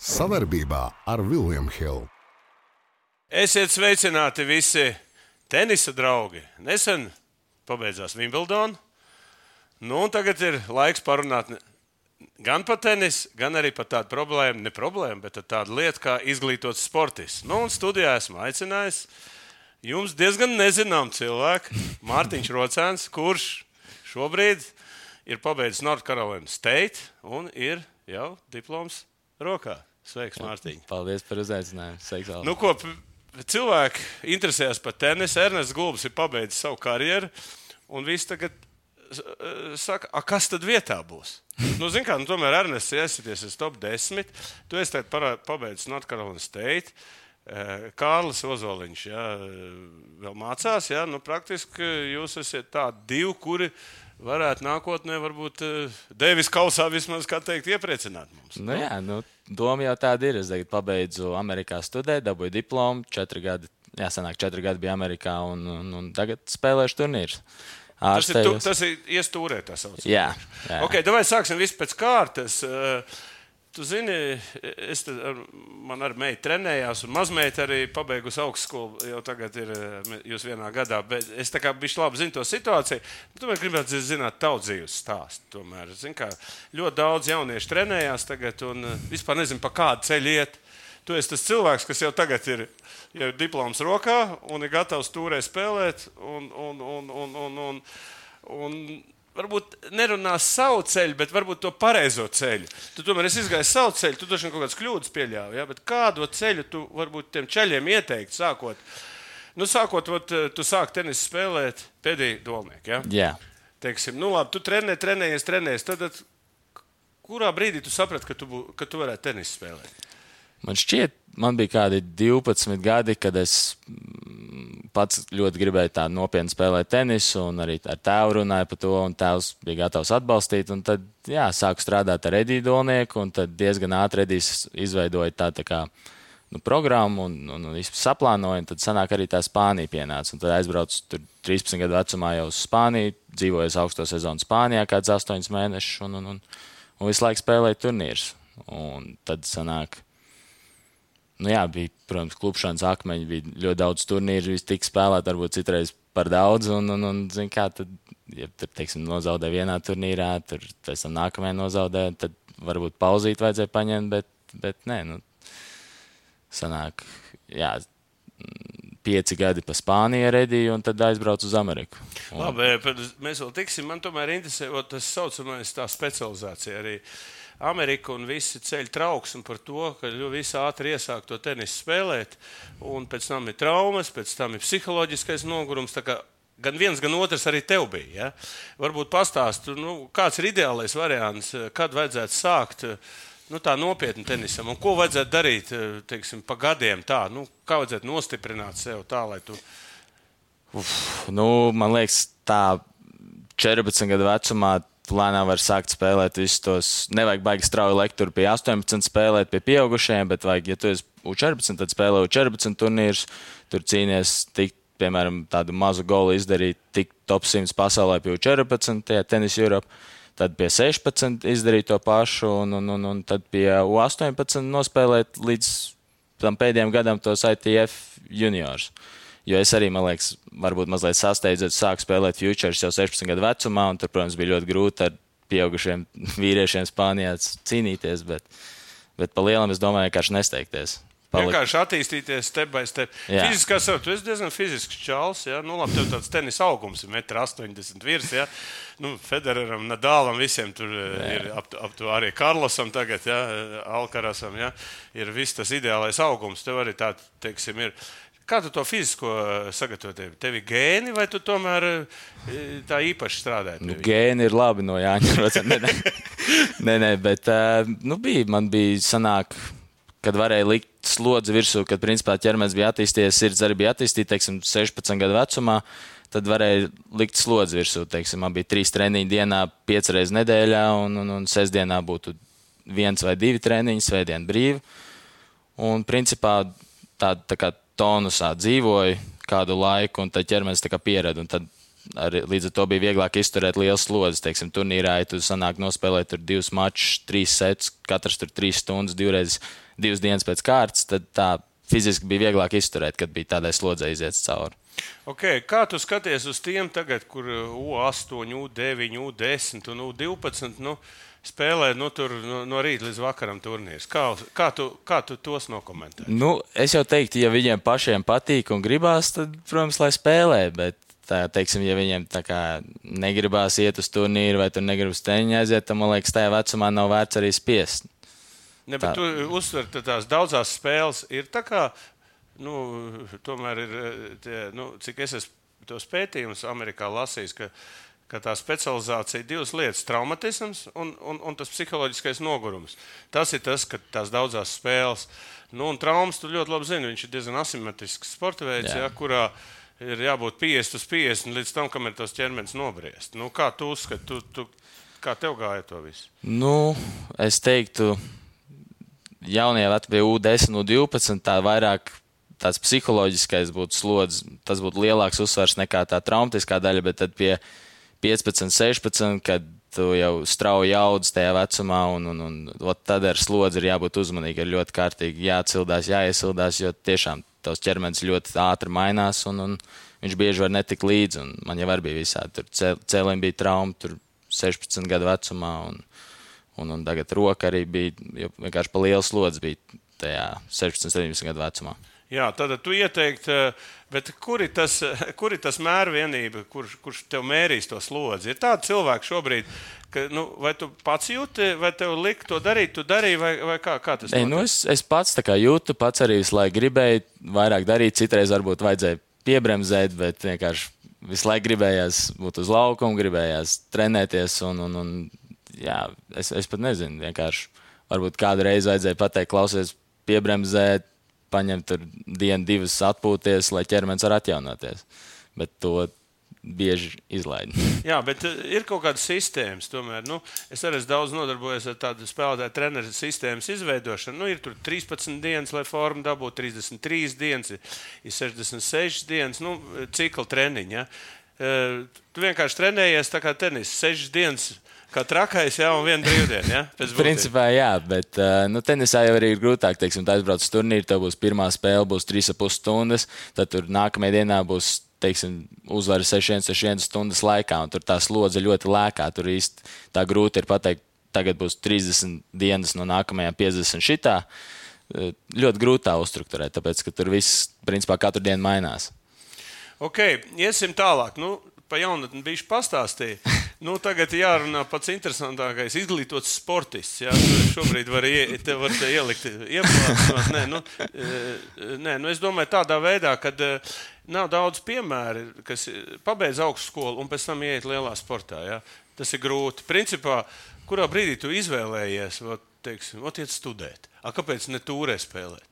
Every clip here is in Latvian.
Savarbībā ar Vilniņu Hildu. Esiet sveicināti visi tenisa draugi. Nesen pabeidzās Wimbledon. Nu, tagad ir laiks parunāt gan par tenisu, gan arī par tādu problēmu, ne problēmu, bet tādu lietu kā izglītots sportists. Nu, un studijā esmu aicinājis jums diezgan nezināmu cilvēku, Mārtiņš Rocēns, kurš šobrīd ir pabeidzis Northcarolina State un ir jau diploms rokā. Sveiks, Mārtiņ! Paldies par uzaicinājumu. Sveiks, Aldi. Nu, ko, cilvēki interesējas par tenisu. Ernests Gulbis ir pabeidzis savu karjeru, un viss tagad eh, saka, "A, kas tad vietā būs? Nu, zin kā, nu, tomēr Ernests ir iesties uz top 10. Tu esi tagad parā- pabeidzis Northcarolina State. Eh, Kārlis Ozoliņš jā, eh, vēl mācās. Jā, nu, praktiski jūs esat tādi divi, kuri varētu nākotnē, varbūt eh, Devis Kausā vismaz, kā teikt, iepriecināt mums. Nu, jā, nu, doma jau tāda ir. Es tagad pabeidzu Amerikā studēt, dabūju diplomu. Četri gadi, jā, sanāk, četri gadi bija Amerikā, un, un, un tagad spēlēšu turnīrus. Tas ir, tu, Ārstējos. tas ir iestūrē, tā saucamā. Jā, jā. Okay, Davai sāksim visu pēc kārtas. Eh, Tu zini, es te ar, man ar meitu trenējos, un mazmeita arī pabeigusi augstskolu. Jau tagad ir eh, jūs vienā gadā. Bet es tā kā bišķi labi zinu to situāciju. Tomēr gribētu zināt tavu dzīves stāstu. Tomēr, zin, kā, ļoti daudz jauniešu trenējās tagad, un eh, vispār nezinu, pa kādu ceļu iet. Tu esi tas cilvēks, kas jau tagad ir, jau ir diploms rokā un ir gatavs turē spēlēt. Un, un, un, un, un, un, un, Varbūt nerunās savu ceļu, bet varbūt to pareizo ceļu. Tu tomēr esi izgājis savu ceļu, tu droši vien kaut kādas kļūdas pieļāvi. Ja? Bet kādu ceļu tu varbūt tiem ceļiem ieteikt, sākot? Nu, sākot, ot, tu sāki tenisu spēlēt pēdējā dolniekā. Ja? jā. Teiksim, nu, labi, tu trenē, trenējies, trenējies. Tad, tad kurā brīdī tu saprati, ka tu, bū- ka tu varētu tenisu spēlēt? Man šķiet, man bija kādi 12 gadi, kad es pats ļoti gribēju tādu nopietnu spēlēt tenisu, un arī ar tēvu runāju par to, un tēvs bija gatavs atbalstīt. Un tad, jā, sāku strādāt ar Ediju Dolnieku, un tad diezgan ātri Edijs izveidoja tādu tā kā, nu, programmu un, un, un visu saplānoja, un tad sanāk arī tā Spānija pienāca. Un tad aizbraucu tur 13 gadu vecumā jau uz Spāniju, dzīvoju augsto sezonu Spānijā kāds 8 mēnešus, un, un, un, un visu laiku spēlēju turnīrus. Un tad sanāk, Nu, jā, bija, protams, klupšanas akmeņi, bija ļoti daudz turnīru, viss tika spēlēt, varbūt citreiz par daudz. Un, un, un zin, kā, tad, ja tur, teiksim, nozaudē vienā turnīrā, tur pēc tam nākamajā nozaudē, tad varbūt pauzīt vajadzēja paņemt, bet, bet nē, nu, sanāk, jā, pieci gadi pa Spāniju redīju un tad aizbraucu uz Ameriku. Un, Labi, mēs vēl tiksim. Man tomēr interesē tas saucamais tā specializācija. Arī Amerika un visi ceļu trauksmi par to, ka visi ātri iesāk to tenisu spēlēt, un pēc tam ir traumas, pēc tam ir psiholoģiskais nogurums. Gan viens, gan otrs arī tev bija. Ja? Varbūt pastāstīt, nu, kāds ir ideālais variants, kad vajadzētu sākt nu, tā nopietni tenisam, un ko vajadzētu darīt teiksim, pa gadiem. Tā, nu, kā vajadzētu nostiprināt sev tā, lai tu Nu, man liekas, tā 14 gadu vecumā lēnām var sākt spēlēt visus tos. Nevajag baigi strauji lekt tur pie 18, spēlēt pie pieaugušajiem, bet vajag, ja tu esi U14, tad spēlē U14 turnīrus, tur cīnies tik, piemēram, tādu mazu golu izdarīt, tik top 100 pasaulē pie U14, tajā tenisa Eiropā. Tad pie 16 izdarīt to pašu, un, un, un, un tad pie U18 nospēlēt līdz tam pēdējiem gadam tos ITF juniors. Jo es arī, man liekas, varbūt mazliet sasteidzot, sāku spēlēt futures jau 16 gadu vecumā, un tur, protams, bija ļoti grūti ar pieaugušiem vīriešiem Spānijā cīnīties. Bet, bet pa lielam es domāju, vienkārši nesteigties. Palikt- Vienkārši attīstīties step by step. Jā. Fiziskā savā tu esi diezgan fizisks čels. Ja? Nu, labi, tev tāds tenisa augums ir 1,80 m virs. Ja? Nu, Federeram, Nadālam, visiem tur eh, ir ap, ap to arī Karlosam, tagad, ja? Alkarasam. Ja? Ir viss tas ideālais augums. Tev arī tā, teiksim, ir. Kā tu to fizisko eh, sagatavoji? Tev ir gēni vai tu tomēr eh, tā īpaši strādāji? Nu, gēni ir labi no Jāņa. Nē, nē, nē, nē bet uh, nu, bija, man bija sanāk, kad varēja likt slodzi virsū, kad principā ķermenis bija attīstījies, sirds arī bija attīstīta, teiksim, 16 gadu vecumā. Tad varēja likt slodzi virsū. Teiksim, man bija trīs treniņi dienā, piecas reizes nedēļā, un, un, un sestdienā būtu viens vai divi treniņi, svētdien brīvi. Un principā tā, tā kā tonusā dzīvoju kādu laiku, un tad ķermenis tā kā pierada. Un tad ar, līdz ar to bija vieglāk izturēt liels slodzes. Teiksim, turnīrā, ja tu sanāk nospēlēt tur divus mačus, trīs sets, katrs tur trīs stundas, divreiz, divas dienas pēc kārtas, tad tā fiziski bija vieglāk izturēt, kad bija tādai slodzei iziet cauri. Okay, kā tu skaties uz tiem tagad, kur U8, U9, U10 un U12 nu, spēlē nu, tur, no, no rīta līdz vakaram turnīrs? Kā, kā, tu, kā tu tos nokomentē? Nu, es jau teiktu, ja viņiem pašiem patīk un gribās, tad, protams, lai spēlē. Bet tā, teiksim, ja viņiem kā, negribās iet uz turnīru vai tur negribas teņķi aiziet, tad man liekas, tajā vecumā nav vērts arī spiest. Ne, bet tā. tu uzsver, ka tās daudzās spēles ir tā kā, nu, tomēr ir, tie, nu, cik es esmu tos pētījumus Amerikā lasījis, ka, ka tā specializācija ir divas lietas - traumatisms un, un, un tas psiholoģiskais nogurums. Tas ir tas, ka tās daudzās spēles, nu, un traumas tu ļoti labi zini, viņš ir diezgan asimetrisks sporta veids, Jā. Ja, kurā ir jābūt 50 uz 50 līdz tam, kamēr tos ķermenis nobriest. Nu, kā tu uzskati, tu, tu, kā tev gāja to visu? Nu, es teiktu, jaunie vecumā, U10, U12, tā vairāk tāds psiholoģiskais būtu slodzes, tas būtu lielāks uzsvars nekā tā traumatiskā daļa, bet tad pie 15, 16, kad tu jau strauji audz tajā vecumā, un, un, un, un tad ar slodzi ir jābūt uzmanīgam, ir ļoti kārtīgi jācildās, jāiesildās, jo tiešām tavs ķermenis ļoti ātri mainās, un, un viņš bieži var netikt līdzi. Man jau bija visādi, tur cēlēm bija trauma, tur 16 gadu vecumā. Un, un, un tagad roka arī bija vienkārši pa lielu slodzi bija tajā 16, 17 gadu vecumā. Jā, tad tu ieteiktu, bet kur ir tas, kur ir tas mērvienība, kurš, kurš tev mērīs to slodzi? Ir tādi cilvēki šobrīd, ka, nu, vai tu pats jūti, vai tev lika to darīt, tu darīji, vai, vai kā, kā tas ir? Nu, es, es pats tā kā jūtu, pats arī visu laiku gribēju vairāk darīt, citreiz varbūt vajadzēja piebremzēt, bet vienkārši visu laiku gribējās būt uz laukuma, gribējās trenēties un, un, un jā, es, es pat nezinu. Vienkārši varbūt kādu reizi vajadzēja pateikt, klausies, piebremzēt, paņemt tur dienu, divas atpūties, lai ķermenis var atjaunoties. Bet to bieži izlaiž. Jā, bet eh, ir kaut kādas sistēmas. Tomēr, nu, es arī daudz nodarbojies ar tādu spēlētāju treneru sistēmas izveidošanu. Nu, ir 13 dienas, lai formu dabūtu, 33 dienas, ir 66 dienas, nu, cikla treniņa. Ja. Eh, tu vienkārši trenējies tā kā tenis, 6 dienas Kā trakais, jā, un viena brīvdiena. Ja? Principā, jā, bet uh, nu, tenisā jau ir grūtāk. Teiksim, tā aizbrauc uz turnīru, tev būs pirmā spēle, būs 3,5 stundas. Tad tur nākamajā dienā būs teiksim, uzvara 6-1 stundas laikā, un tur tā slodze ļoti lēkā. Tur īsti tā grūti ir pateikt, tagad būs 30 dienas no nākamajām 50 šitā. Ļoti grūti tā uzstrukturēt, tāpēc ka tur viss principā katru dienu mainās. Ok, iesim tālāk. Nu, pa jaunatni bijuši pastāstīja. Nu, tagad jārunā pats interesantākais - izglītots sportists. Jā, šobrīd var, ie, te var te ielikt ieplāsnot. Nē, nu, e, nē, nu, es domāju tādā veidā, ka e, nav daudz piemēru, kas pabeidz augstskolu un pēc tam ieiet lielā sportā. Jā. Tas ir grūti. Principā, kurā brīdī tu izvēlējies, ot, teiksim, ot, iet studēt? A, kāpēc ne tūrē spēlēt?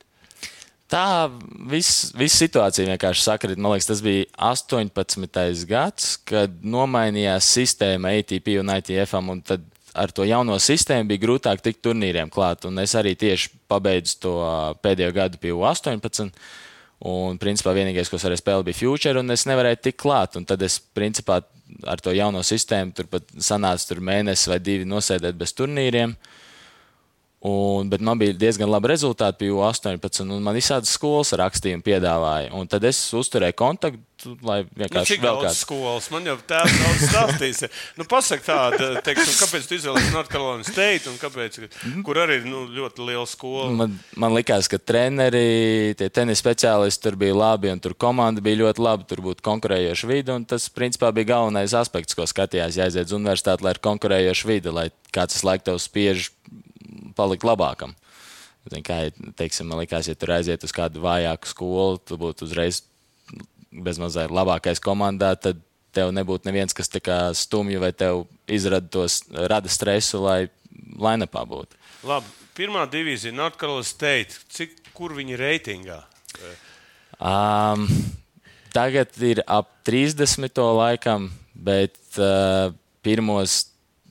Tā viss vis situācija vienkārši sakrit. Man liekas, tas bija 18. gads, kad nomainījās sistēma ATP un ITF. Un tad ar to jauno sistēmu bija grūtāk tikt turnīriem klāt. Un es arī tieši pabeidzu to pēdējo gadu pie 18. Un, principā, vienīgais, ko es varēju spēlēt, bija Future, un es nevarēju tikt klāt. Un tad es, principā, ar to jauno sistēmu turpat sanāca tur mēnesi vai divi nosēdēt bez turnīriem. Uh, Un, bet man bija diezgan labi rezultāti, bija 18, un man visādas skolas rakstījumu piedāvāja. Un tad es uzturēju kontaktu, lai vienkārši nu, vēl kādas skolas. Man jau tāds daudz stāstīs. nu, pasak tādu, teiksim, kāpēc tu izvēlējies North Carolina State, un kāpēc, kur arī ir nu, ļoti liela skola. Man, man likās, ka treneri, tie tenis speciālisti tur bija labi, un tur komanda bija ļoti laba, tur būtu konkurējoša vide, un tas, principā, bija galvenais aspekts, ko skatījās, jāiziet uz universitāti, lai ir konkurējoša vide, lai kāds laik tev spiež palikt labākam. Zin, kā, teiksim, man liekas, ja tur aiziet uz kādu vājāku skolu, tu būtu uzreiz bezmazliet labākais komandā, tad tev nebūtu neviens, kas stumj vai tev izrada tos, rada stresu, lai lainapā būtu. Labi, pirmā divīzija, Northcarolina State, cik, kur viņi ir reitingā? Um, tagad ir ap 30. laikam, bet uh, pirmos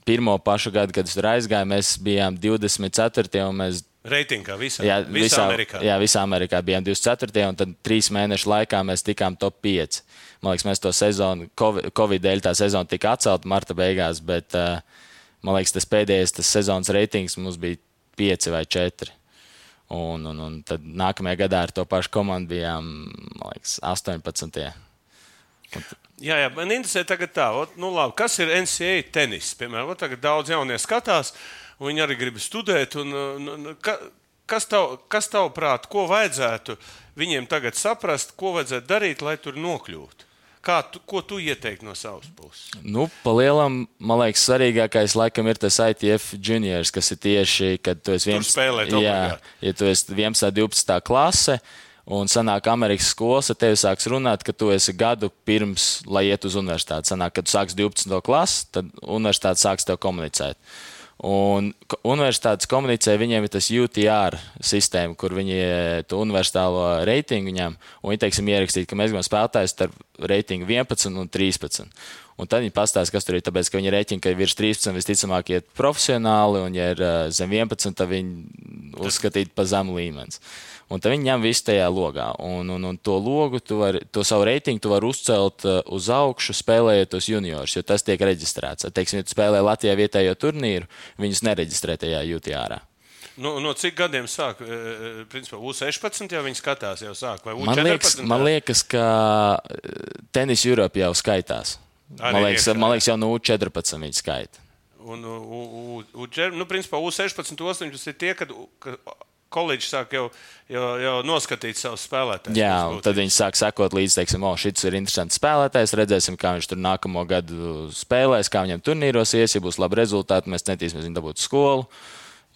pirmo pašu gadu, kad es tur aizgāju, mēs bijām 24. un mēs Reitingā visā, Jā, visā, visā Amerikā. Jā, visā Amerikā bijām 24. un tad trīs mēnešu laikā mēs tikām top 5. Man liekas, mēs to sezonu, Covid, dēļ tā sezona tika atcelta marta beigās, bet uh, man liekas, tas pēdējais tas sezonas reitings mums bija 5 vai 4. Un, un, un tad nākamajā gadā ar to pašu komandu bijām liekas, 18. Jā, jā, man interesē tagad tā, ot, nu, labi, kas ir NCAA tenis. Piemēram, ot, tagad daudz jaunie skatās, un viņi arī grib studēt. Un, un, ka, kas, tav, kas tavuprāt, ko vajadzētu viņiem tagad saprast, ko vajadzētu darīt, lai tur nokļūtu? Kā tu, ko tu ieteiktu no savas puses? Nu, Palielam, man liekas, svarīgākais laikam ir tas ITF juniors, kas ir tieši, kad tu esi 11. spēlēt jā, obligāti. ja tu esi 11. 12. klase. Un sanāk, Amerikas skolas ar tevi sāks runāt, ka tu esi gadu pirms, lai iet uz universitāti. Sanāk, kad tu sāksi 12. klasi, tad universitāte sāks tev komunicēt. Un universitātes komunicē, viņiem ir tas UTR sistēma, kur viņi to universālo reitingu ņem. Un viņi, teiksim, ierakstīt, ka mēs gribam spēlētājus starp reitingu 11 un 13. Un tad viņi pastāsta, kas tur ir. Tāpēc, ka viņi rēķina, ka virs 13 visticamāk iet profesionāli, un, ja ir eh, zem 11, tad viņi uzskatītu par zemu līmeni. Un tad viņi ņem visu tajā logā. Un, un, un to logu, tu vari, to savu reitingu, tu vari uzcelt uh, uz augšu, spēlējot tos juniorus, jo tas tiek reģistrēts. Teiksim, ja tu spēlē Latvijā vietējo turnīru, viņus nereģistrē tajā UTR. Nu, no cik gadiem sāk? e, e, Principā U16 jau viņi skatās, jau sāk. Vai U14? Man liekas, man liekas, ka uh, tenis Eiropā jau skaitās. Arī Man liekas, iekšā, man liekas, jau no U14 viņi skaita. Un, u, u, u, nu, principā U16, 18 ir tie, kad, kad koledži sāk jau, jau, jau noskatīt savus spēlētājus. Jā, un tad viņi sāk sekot līdzi, teiksim, o, šis ir interesants spēlētājs. Redzēsim, kā viņš tur nākamo gadu spēlēs, kā viņam turnīros ies. Ja būs labi rezultāti, mēs centīsimies viņu dabūt skolu.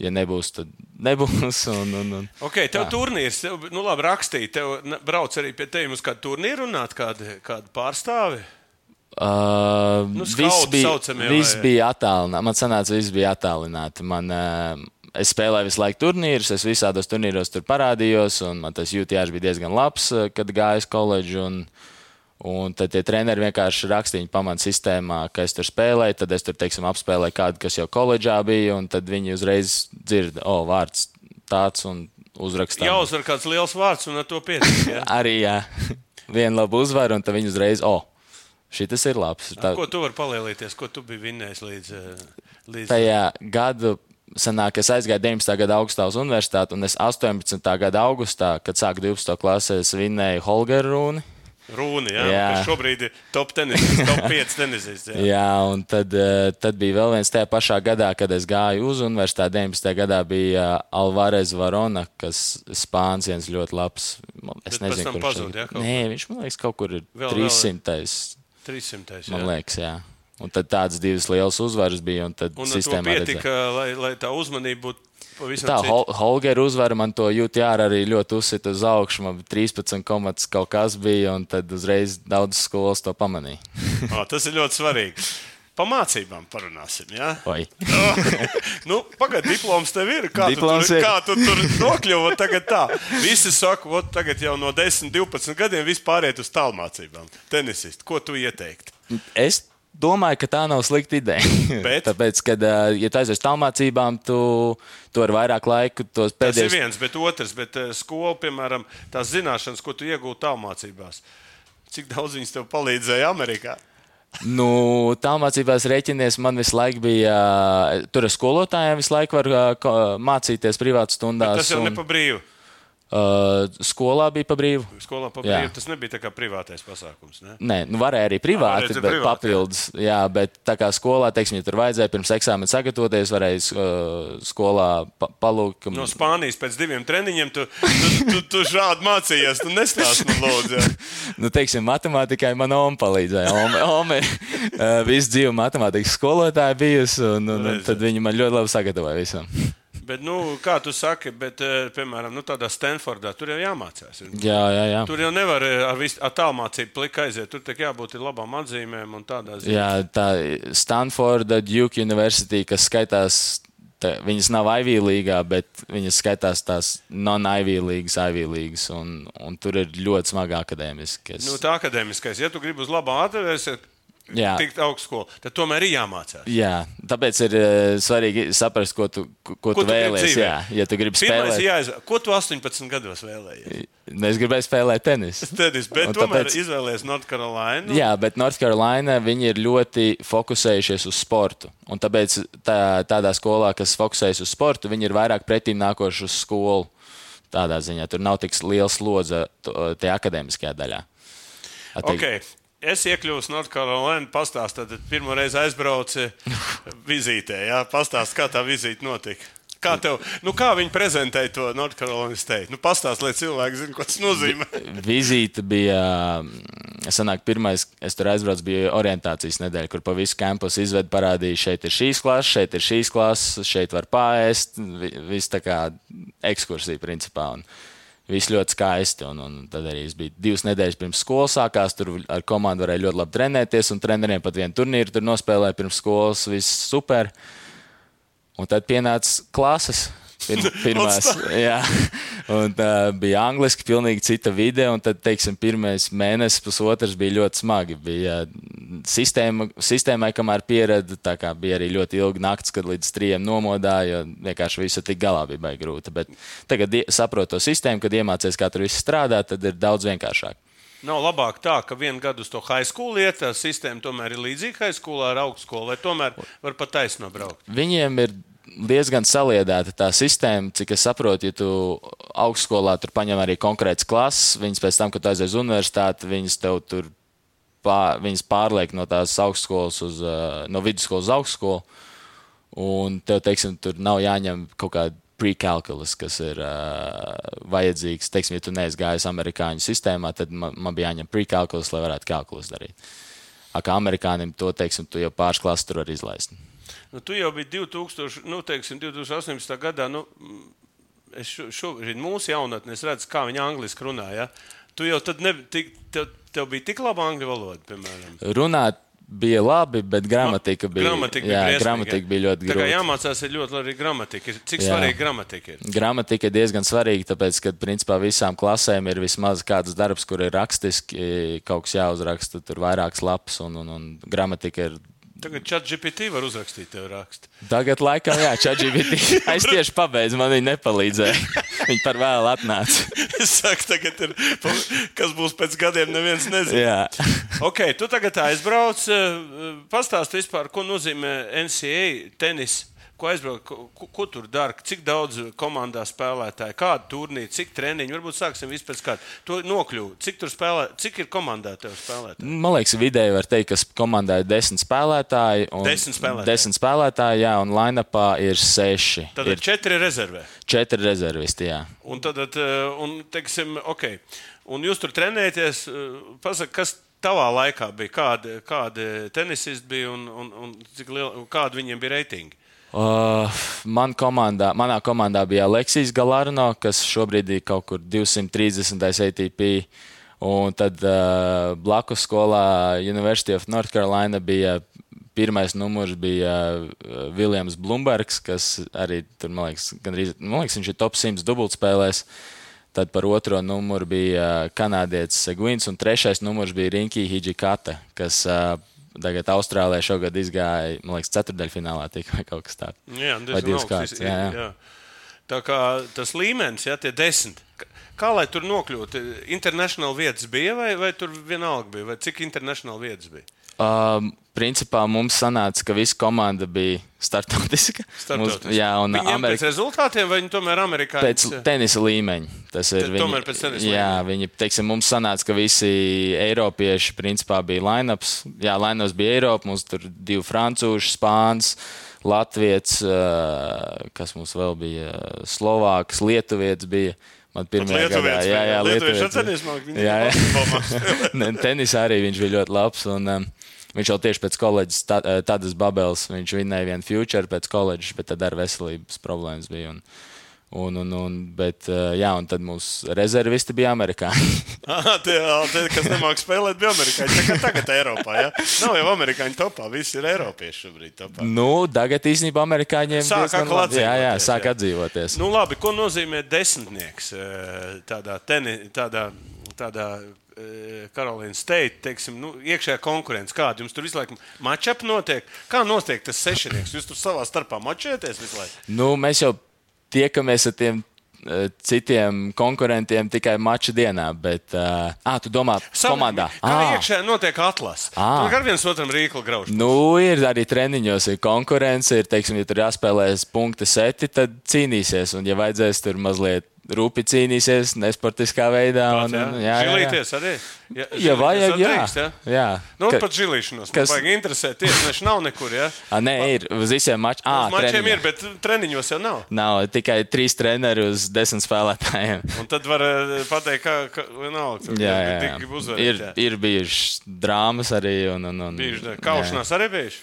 Ja nebūs, tad nebūs. Un, un, un. Ok, tev turnīrs, tev, nu labi, rakstīja, tev brauc arī pie tevis uz kādu turnīru runāt, kādu, kādu pārstāvi. Uh, Nu, viss bija, saucamie, viss vai- bija attālināts. Man sanāca, viss bija attālināti. Man, uh, es spēlēju visu laiku turnīrus, es visādos turnīros tur parādījos, un man tas jūtījās bija diezgan labs, uh, kad gāju uz koledžu. Un, un tad tie treneri vienkārši rakstīja pamatu sistēmā, ka es tur spēlēju, tad es tur, teiksim, apspēlēju kādu, kas jau koledžā bija, un tad viņi uzreiz dzird, o, vārds tāds un uzrakstā. Jāuzvar kāds liels vārds un ar to pietiek. Ja? Arī, jā, viena laba uzvara, un tad viņi uzreiz, o, šis ir labs. Tā- Ko tu vari palielīties, ko tu biji vinnējis līdz, eh, līdz tajā gadu. Sanāk, es aizgāju 19. gada augustā uz universitāti, un es 18. gada augustā, kad sāku 12. klasē, es vinnēju Holgeru Rūni. Rūni. Jā, Jā. šobrīd ir top tenisists, top 5 tenisists. Jā. Jā, un tad, eh, tad bija vēl viens tajā pašā gadā, kad es gāju uz universitāti. 19. gadā bija eh, Alvarez Varona, kas Spāns viens ļoti labs. Es Bet nezinu, kurš tagad- jā, Nē, viņš man liekas, kaut kur ir Vēl- vēl- 300. 300. Man jā. liekas, jā. Un tad tādas divas lielas uzvaras bija, un tad Un sistēmā pietika, lai, lai tā uzmanība būtu Tā. Hol Holgera uzvara man to jūtījā arī ļoti uzsita uz augšu. Man bija 13 komats kaut kas bija, un tad uzreiz daudz skolas to pamanīja. Ā, Tas ir ļoti svarīgi. Pa mācībām parunāsim. Ja? Nu, Pagaidiet, diploms tev ir. Kā, Diploms tu, tur, ir. kā tu tur nokļuvi? Tagad tā. Visi saka, ot, tagad jau no 10, 12 gadiem viss pāriet uz tālmācībām. Tenisisti, ko tu ieteiktu? Es domāju, ka tā nav slikta ideja. Bet? Tāpēc, kad ja tu aizies uz tālmācībām, tu, tu ar vairāk laika tos Tas ir pēdējos. viens, bet otrs, bet skola, piemēram, tās zināšanas, ko tu iegūti tālmācībās. Cik daudz viņas tev palīdzēja Amerikā? Nu, tālmācībās rēķinies man visu laiku bija. Tur ar skolotājiem visu laiku var mācīties privātu stundās. Tas jau un, ne pa brīvu. Ā, skolā bija pa brīvu. Skolā pa Jā. brīvu. Tas nebija tā kā privātais pasākums. Ne? Nē, nu varēja arī privāti, varēja bet privāti, papildus. Jā, bet tā kā skolā, teiksim, ja tur vajadzēja pirms eksāmena sagatavoties, varēja uh, skolā pa palūgt. No Spānijas pēc diviem treniņiem tu, tu, tu, tu šādi mācījies. Tu nestāsti man, lūdzu. Nu, teiksim, matemātikai man oma palīdzēja. Ome, ome uh, visu dzīvi matemātikas skolotāja bijusi, un, un, un tad viņi man ļoti labi sagatavoja visam. Bet, nu, kā tu saki, bet, eh, piemēram, nu, tādā Stanfordā tur jau jāmācās. Jā, jā, jā. Tur jau nevar eh, ar, vis- ar tālmācību plika aiziet. Tur tiek jābūt labām atzīmēm un tādā ziņā. Jā, tā Stanforda, Duke University, kas skaitās, tā, viņas nav Ivy līgā, bet viņas skaitās tās non-Ivy līgas, Ivy līgas, un, un tur ir ļoti smagi akadēmiski. Es... Nu, tā akadēmiskais. Ja tu gribi uz labām atvērsties, Jā. tikt augstskola, tad tomēr ir jāmācās. Jā, tāpēc ir uh, svarīgi saprast, ko tu, ko, ko tu tu dzīvē? Jā, ja tu gribi Pirmais, spēlēt, jāizvēl, ko tu 18 gados vēlējies? Nu, es gribēju spēlēt tenisu. Tenis, bet Un tomēr tāpēc- izvēlējies North Carolina. Jā, bet North Carolina viņi ir ļoti fokusējušies uz sportu. Un tāpēc tā, tādā skolā, kas fokusējas uz sportu, viņi ir vairāk pretīm nākoši uz skolu. Tādā ziņā tur nav tik liela slodze tajā akadēmiskajā daļā. Attiek- Okay. Es iekļuvu North Carolina, pastāstīju, tad pirmo reizi aizbraucu vizītē. Jā, pastāstīju, kā tā vizīte notika. Kā, tev, nu, kā viņi prezentēja to North Carolina State? Nu, pastāst, lai cilvēki zinātu, ko tas nozīmē. Vizīte bija, sanāk, pirmais, es tur aizbraucu, bija orientācijas nedēļa, kur pa visu kampusu izvedu, parādīja, šeit ir šīs klases, šeit ir šīs klases, šeit var pāriest. Viss tā kā ekskursija principā. Un Viss ļoti skaisti. Un, un tad arī es biju divas nedēļas pirms skolas sākās. Tur ar komandu varēja ļoti labi trenēties. Un treneriem pat vienu turnīru tur nospēlēja pirms skolas. Viss super. Un tad pienāca klases. Pir, pirmās, jā, un tā bija angliski, pilnīgi cita vide. Un tad, teiksim, pirmais mēnesis, pusotrs bija ļoti smagi. Bija sistēma, sistēmai, kamēr pieredzi, tā kā bija arī ļoti ilga naktis, kad līdz trijiem nomodāja, jo vienkārši visu tik galā bija baigi grūti. Bet tagad saprotu to sistēmu, kad iemācies, kā tur viss strādā, tad ir daudz vienkāršāk. Nav labāk tā, ka vienu gadu uz to high school iet, tā sistēma tomēr ir līdzīga high schoolā ar augstskolu, vai tomēr var pat taisno braukt. Viņiem ir diezgan saliedēta tā sistēma, cik es saprotu, ja tu augstskolā tur paņem arī konkrētas klases, viņas pēc tam, kad aizies uz universitāti, viņas tev tur pār, viņas pārliek no tās augstskolas uz, uh, no vidusskolas uz augstskolu. Un tev, teiksim, tur nav jāņem kaut kāda pre-calculus, kas ir uh, vajadzīgs. Teiksim, ja tu neesi gājis amerikāņu sistēmā, tad man, man bija jāņem pre-calculus, lai varētu kalkulus darīt. Kā amerikānim to, teiksim, tu jau pāris klases tur var izlaist. Nu, tu jau biji 2000, nu, teiksim, 2018. gadā. Nu, mm, es šo- šobrīd mūsu jaunatnē redzu, kā viņi angliski runā. Ja? Tu jau tad ne, tik, tev, tev bija tik laba angļu valoda, piemēram. Runāt bija labi, bet gramatika bija, gramatika jā, briesmīga. gramatika bija ļoti Tā kā grūta. jāmācās ir ļoti arī gramatika. Cik Jā. svarīga gramatika ir? Gramatika ir diezgan svarīga, tāpēc, ka principā visām klasēm ir vismaz kāds darbs, kur ir rakstiski kaut kas jāuzraksta, tur vairākas lapas, un, un, un gramatika ir. Tagad chat GPT var uzrakstīt tev rakstu. Tagad, laikam, jā, ChatGPT. Es tieši pabeidzu, man viņa nepalīdzēja. Viņa par vēlu atnāca. Es saku, tagad ir, kas būs pēc gadiem, neviens nezina. Jā. Ok, tu tagad aizbrauc, eh, pastāsti vispār, ko nozīmē NCAA tenis. Ko aizbrauc, ko, ko, ko tur dara, cik daudz komandā spēlētāji, kādu turnīru, cik treniņu. Varbūt sāksim vispār kādu. To nokļuvu. Cik tur spēlē, cik ir komandā tev spēlētāji? Man liekas, vidēji var teikt, ka komandā ir desmit spēlētāji. un- Desmit spēlētāji. Desmit spēlētāji, jā, un line-upā ir seši. Tad ir ir četri rezervē. četri rezervisti, jā. Un tad, eh, un, teiksim, ok. Un jūs tur trenējaties, eh, pasaka, kas tavā laikā bija, kādi, kādi tenisisti bija un, un, un liela, kādi viņiem bija reitingi? Uh, man komandā, manā komandā bija Aleksijas Galarno, kas šobrīd ir kaut kur 230. ATP. Un tad uh, blakus skolā University of North Carolina bija pirmais numurs bija uh, Viljams Blumbergs, kas arī tur, man liekas, gandrīz, man liekas viņš ir top 100 dubultspēlēs. Tad par otro numuru bija uh, kanādietis Seguins, un trešais numurs bija Rinki Hidžikata, kas uh, tagad Austrālijā šogad izgāja, man liekas, ceturdaļfinālā tika vai kaut kas tāds. Jā, Vai divas kārtas. jā, jā. jā. Tā kā tas līmenis, ja tie desmit. Kā- lai tur nokļūtu? International vietas bija vai, vai tur vienalga bija? Vai cik international vietas bija? Um, principā mums sanāca, ka visa komanda bija startautiska. Startautiski. Mums, jā, un Amerika, pēc rezultātiem vai viņi tomēr amerikāņi? pēc tenisa līmeņa. Tas ir Te- tomēr pēc tenisa Jā, viņi, teiksim, mums sanāca, ka visi eiropieši principā bija line-ups. Jā, line-ups bija Eiropa, mums tur divi francūši, spāns. Latvijas, kas mums vēl bija, Slovāks, Lietuvietis bija. Man pirmajā gadā, Lietuvietis jā, jā, bija. Lietuvieši Lietuvietis viņi Jā, jā. Tenisā arī viņš bija ļoti labs. Un, um, viņš jau tieši pēc koledžas, tā, eh, tādas babeles, viņš vinnēja vienu future pēc koledžas, bet tad ar veselības problēmas bija. Un, un, un, un, bet, uh, jā, un tad mūsu rezervisti bija amerikāņi. Tie, tie, kas nemāķi spēlēt, bija amerikāņi. Kā tagad Eiropā. Ja? Nav jau amerikāņu topā, visi ir eiropieši šobrīd. Topā. nu, tagad īstenībā amerikāņiem Sāk labi- Jā, jā, atdzīvoties, sāk jā. atdzīvoties. Nu, labi, ko nozīmē desmitnieks eh, tādā, teni, tādā, tādā eh, Karolīna Steita, teiksim, nu, iekšējā konkurence, kāda jums tur visu laiku mačap notiek? Kā notiek tas sešnieks? Jūs tur savā starpā mačēties visu laiku? Nu, mēs jau tiekamies ar tiem eh, citiem konkurentiem tikai mača dienā, bet, uh, ah, tu domā, komandā. Kā Ah. iekšā notiek atlases? Ā. Tur viens otram rīklu grauž. Nu, ir arī treniņos, ir konkurence, ir, teiksim, ja tur jāspēlēs punkta seti, tad cīnīsies. Un, ja vajadzēs tur mazliet rūpi cīnīsies, nesportiskā veidā, Tāds, jā? un, jā, jā, jā. Žilīties arī? Ja, Ja vajag, jā. Drīkst, jā. jā. Nu, Ka- pat žilīšanos. kas-. Man vajag interesēties. Viņš nav nekur, jā. A, nē, ir uz visiem mačiem. Ah, Uz mačiem treniņā. ir, bet treniņos jau nav. Nav tikai trīs treneri uz desmit spēlētājiem. Un tad var eh, pateikt, kā, kā vienalga. tur, Jā, jā, jā. uzvarēt, Ir, jā. ir bijušas drāmas arī. Un, un, un, Bijuši? Kaušanās arī bijuši.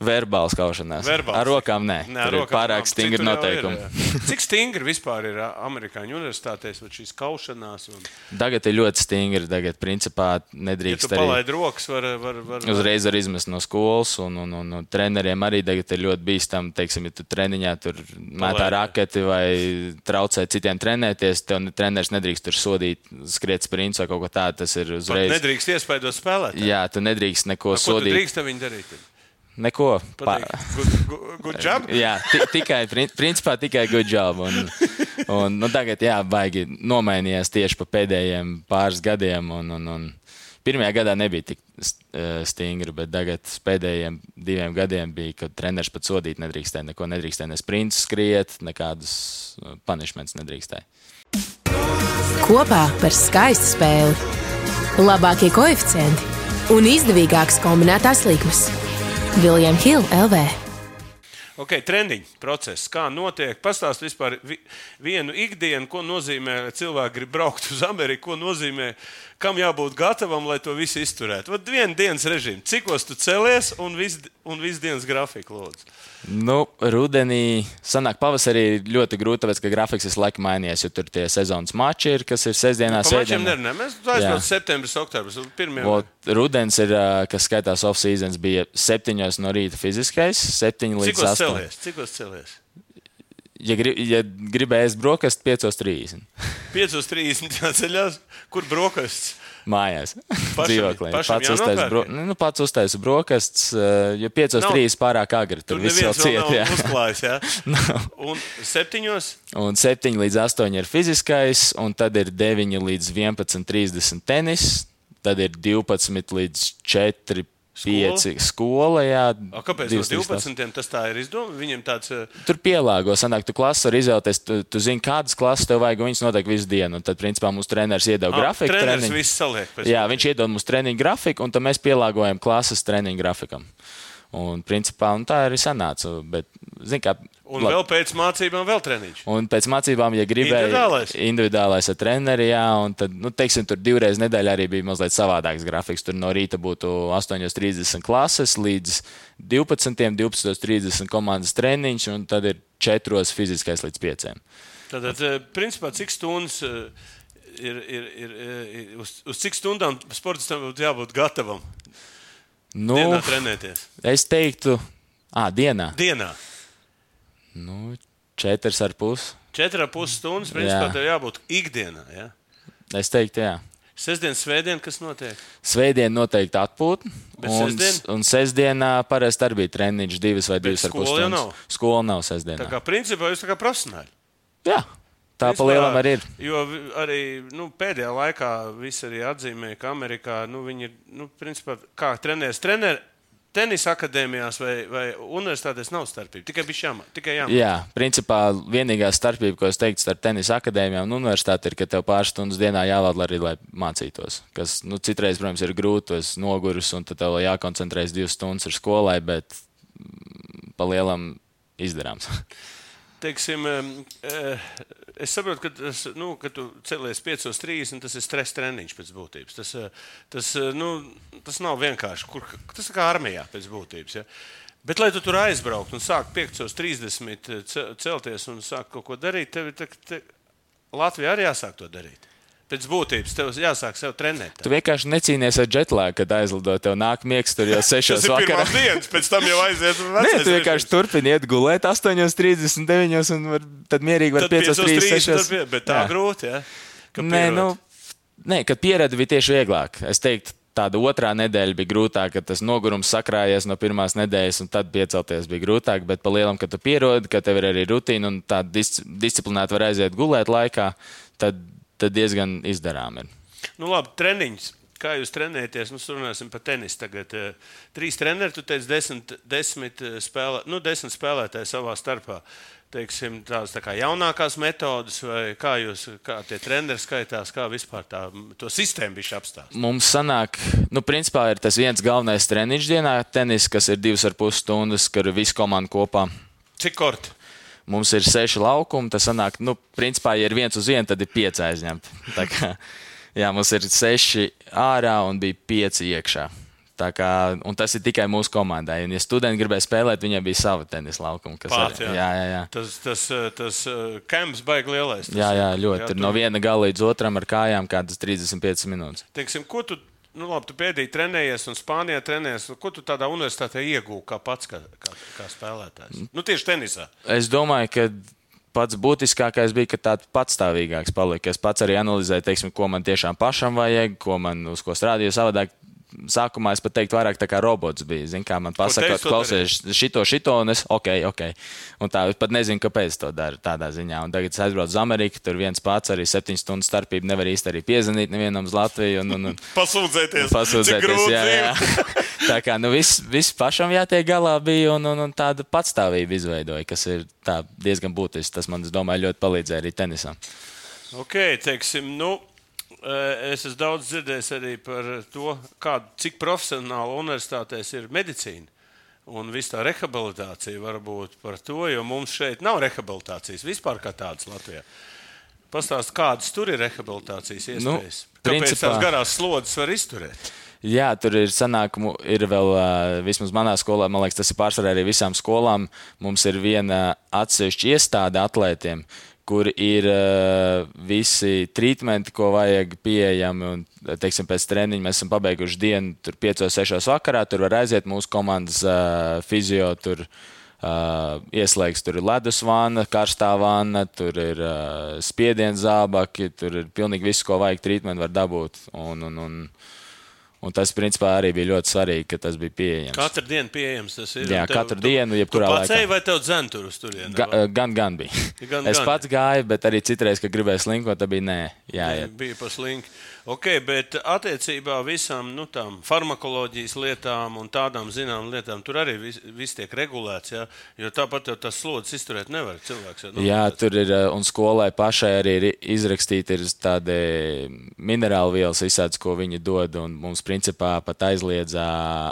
Verbāls kaušanās. Verbāls. Ar rokām nē. Nē, ir rokām pārāk stingri ir, noteikumi. jā. Cik stingri vispār ir amerikāņu universitātēs šīs kaušanās? Un, Tagad ir ļoti stingri. Tagad, principā, ja nedrīkst arī. palaidi rokas, var, var, var, Uzreiz var izmest no skolas, un, un, un, un treneriem arī tagad ir ļoti bīstami. Teiksim, ja tu treniņā tur Palaidi. raketi vai traucē citiem trenēties, tev ne- treneris nedrīkst tur sodīt, skriet sprints vai kaut ko tādu. Tas ir Pat uzreiz. nedrīkst iespaidot spēlēt. Jā, tu nedrīkst neko Ko tu sodīt. drīkst ar viņu darīt? Neko. Pateikt, Good, good, good job. Jā, ti, tikai, prin- principā tikai good job. Un, un, nu, tagad, jā, baigi nomainījās tieši pa pēdējiem pāris gadiem. Un, un, un pirmajā gadā nebija tik eh, stingri, bet tagad pēdējiem diviem gadiem bija, kad treneris pat sodīt nedrīkstēja. Neko nedrīkstēja, ne sprints skriet, nekādas eh, punishments nedrīkstēja. Kopā par skaistu spēli. Labākie koeficienti un izdevīgākas kombinētās likmes. Viljams Hilde LV. Ok, treniņš process, kā notiek. Pastāstiet vispār vi, vienu ikdienu, ko nozīmē, cilvēki grib braukt uz Ameriku, ko nozīmē, kam jābūt gatavam, lai to visu izturētu. Vat viena dienas režīms, cikos tu celies un viss vis dienas grafika, lūdzu. Nu, rudenī, sanāk, pavasarī ir ļoti grūti, tāpēc, ka grafiks visu laiku mainījies. Tur tie sezonas mači ir, kas ir sestdienā, Par mačiem nerunājam. Mēs aizbraucam septembris, oktobris. Pirmie rudens ir, kas skaitās off-seasons, bija 7 no rīta fiziskais, 7 līdz 8. celies? Cikos celies? Ja, grib, ja gribēs brokastu, 5.30. 5.30 jāceļās. Kur brokastis? Mājās, dzīvoklī. Pats jānopērk? bro, nu, pats uztaisa brokastis, ā, jo 5.30 pārāk agri. Tur Tur viss jau ciet. jā. uzklājis. Ja? Un septiņos Un 7 līdz 8 ir fiziskais, un tad ir 9 līdz 11.30 tenis, tad ir 12 līdz 4. 5 skola, jā. A, kāpēc no trīs klases. 12. tas tā ir izdomāts? Viņiem tāds uh, Tur pielāgo, sanāk, tu klases var izvēlēties, tu, tu zini, kādas klases tev vajag, un viņas noteikti visu dienu. Un tad, principā, mūsu treneris iedod grafiku. Ah, treneris treniņu. viss saliek. Jā, viņš iedod mums treniņu grafiku, un tad mēs pielāgojam klases treniņu grafikam. Un, principā, un tā arī sanāca. Bet, zin, kā, Un labi. vēl pēc mācībām, vēl treniņš. Un pēc mācībām, ja gribēja Individuālais? individuālais ar treneri, jā, un tad, nu, teiksim, tur divreiz nedēļā arī bija mazliet savādāks grafiks. Tur no rīta būtu 8.30 klases līdz 12. 12.30 komandas treniņš, un tad ir 4. fiziskais līdz 5. Tad, eh, principā, cik stundas eh, ir, ir, ir, ir uz, uz cik stundām sportistam būtu jābūt gatavam Nu, dienā trenēties? es teiktu, ah, dienā. Dienā. Nu, četras ar pusi. Četrā puses stundas, principā, Jā. tev jābūt ikdienā. Ja? Es teiktu, jā. Sestdien, svētdien, kas notiek? Svētdien noteikti atpūta. Un, sestdien? un sestdienā parasti arī bija treniņš, divas vai divas ar pusi stundas. nav? Skola nav sestdienā. Tā kā principā jūs tā kā profesionāļi. Jā, tā pa lielam arī ir. Jo arī nu, pēdējā laikā visi arī atzīmē, ka Amerikā nu, viņi ir, nu, principā, kā trenēs treneri. Tenisa akadēmijās vai, vai universitātēs nav starpība. Tikai jāmā. Jā, principā vienīgā starpība, ko es teiktu starp tenisa akadēmijām un universitāti, ir, ka tev pāris stundas dienā jāvada arī, lai mācītos. Kas nu, citreiz, protams, ir grūti, tu esi noguris un tev jākoncentrējas divas stundas ar skolai, bet mm, pa lielam izdarāms. Teiksim, eh, es saprotu, ka, tas, nu, ka tu celies 5.30 un tas ir stresa treniņš pēc būtības. Tas, eh, tas, eh, nu, tas nav vienkārši. Kur, tas ir kā armijā pēc būtības. Ja? Bet, lai tu tur aizbrauktu un sāktu 5.30 ce- celties un sākt kaut ko darīt, tev ir te, te, Latvijā arī jāsāk to darīt. Pēc būtības tev jāsāk sev trenēt. Tu vienkārši necīnies ar jetlāgu, kad aizlido tev nāk miegs tur jau 6 Tas ir vakarā. dienas, pēc tam jau aiziet. Nē, tu vienkārši turpini iet gulēt 8,39 un var, tad mierīgi var Tad 5.30 5,36. tur pie- Bet tā grūti, ja? Ka Nē, nu, nē, kad pieredzi bija tieši vieglāk. Es teiktu, tāda otrā nedēļa bija grūtāka, kad tas nogurums sakrājies no pirmās nedēļas, un tad piecelties bija grūtāk. Bet pa lielam, kad tu pierodi, ka tev ir arī rutīna un tā dis disciplinēti var aiziet gulēt laikā, tad, tad diezgan izdarām ir. Nu, labi, treniņš. Kā jūs trenējaties? Nu, runāsim par tenisu. Tagad uh, trīs treneri, tu teici, desmit, desmit, spēlē, nu, desmit spēlētāji savā starpā. Teiksim, tās tā kā jaunākās metodes, vai kā jūs, kā tie treneri skaitās, kā vispār tā to sistēmu bija apstāstīta? Mums sanāk, nu, principā ir tas viens galvenais treniņš dienā, tenis, kas ir divas ar pus stundas, kur ir visa komanda kopā. Cik korti? Mums ir seši laukumi. Tas sanāk, nu, principā, ja ir viens uz vienu, tad ir pieci aizņemti. Tā kā, jā, mums ir seši ārā un bija pieci iekšā. Tā kā, un tas ir tikai mūsu komandai. Un, ja studenti gribēja spēlēt, viņiem bija sava tenisa laukuma. Arī, jā. jā, jā, jā. Tas, tas, tas kamps baigs lielais. Tas, Jā, jā, ļoti. jā, Jā, no viena gala līdz otram ar kājām kādas 35 minūtes. Teiksim, ko tu, nu, labi, tu pēdīgi trenējies un Spānijā trenējies. Ko tu tādā universitātē iegūti kā pats, kā, kā, kā spēlētājs? Nu, tieši tenisā. Es domāju, ka pats būtiskākais bija, ka tāds patstāvīgāks palika. Es pats arī analizēju, teiksim, ko man tiešām pašam vajag, ko man uz ko strādāju. Savādāk sākumā es pat teiktu, vairāk tā kā robots bija. Zini, kā man pasaka, to klausies šito, šito, un es, ok, ok. Un tā, es pat nezinu, kāpēc to dara tādā ziņā. Un tagad es aizbraucu uz Ameriku, tur viens pats arī septiņu stundu starpību nevar īsti arī piezvanīt nevienam uz Latviju. Un, un, un, Pasūdzēties. Pasūdzēties, jā, jā. Tā kā nu, viss, viss pašam jātiek galā bija un, un, un tāda patstāvība izveidoja, kas ir tā, diezgan būtisks. Tas man, es domāju, ļoti palīdzēja arī tenisam. Ok, teiksim, nu, es esmu daudz dzirdējis arī par to, kāda, cik profesionāla universitātēs ir medicīna. Un viss tā rehabilitācija var būt par to, jo mums šeit nav rehabilitācijas vispār kā tādas Latvijā. Pastāst, kādas tur ir rehabilitācijas Nu, iespējas? Nu, Kāpēc principā- tās garās slodzes var izturēt? Jā, tur ir sanākumu, ir vēl, ā, vismaz manā skolā, man liekas, tas ir pārsvarā arī visām skolām. Mums ir viena atsevišķa iestāde atlētiem, kur ir uh, visi trīsmenti, ko vajag pieejami. Un, teiksim, pēc treniņa mēs esam pabeiguši dienu, tur 5-6 vakarā. Tur var aiziet mūsu komandas uh, fizio. Tur, Uh, ieslēgts tur ir ledus vana, karstā vana, tur ir uh, spiediens zābaki, tur ir pilnīgi viss, ko vajag trīsmenti, var dabūt. Un, un, un, un tas, principā, arī bija ļoti svarīgi, ka tas bija pieejams. Katru dienu pieejams tas ir. Jā, tev- katru tu- dienu, jebkurā pats laikā. ej vai tev dzēn tur uz turieni? Ga, gan, gan bija. Gan, es gan. pats gāju, bet arī citreiz, kad gribēju slinkot, tad bija nē, jāiet. bija pa slinku. Ok, bet attiecībā visām nu, tām farmakoloģijas lietām un tādām zināmām lietām tur arī viss vis tiek regulēts. Ja? Jo tāpat jau tas slodzes izturēt nevar cilvēks. Ja? Nu, Jā, tur ir, un skolai pašai arī ir izrakstīti ir tādi minerālu vielas, visādas, ko viņi dod. Mums, principā, pat aizliedza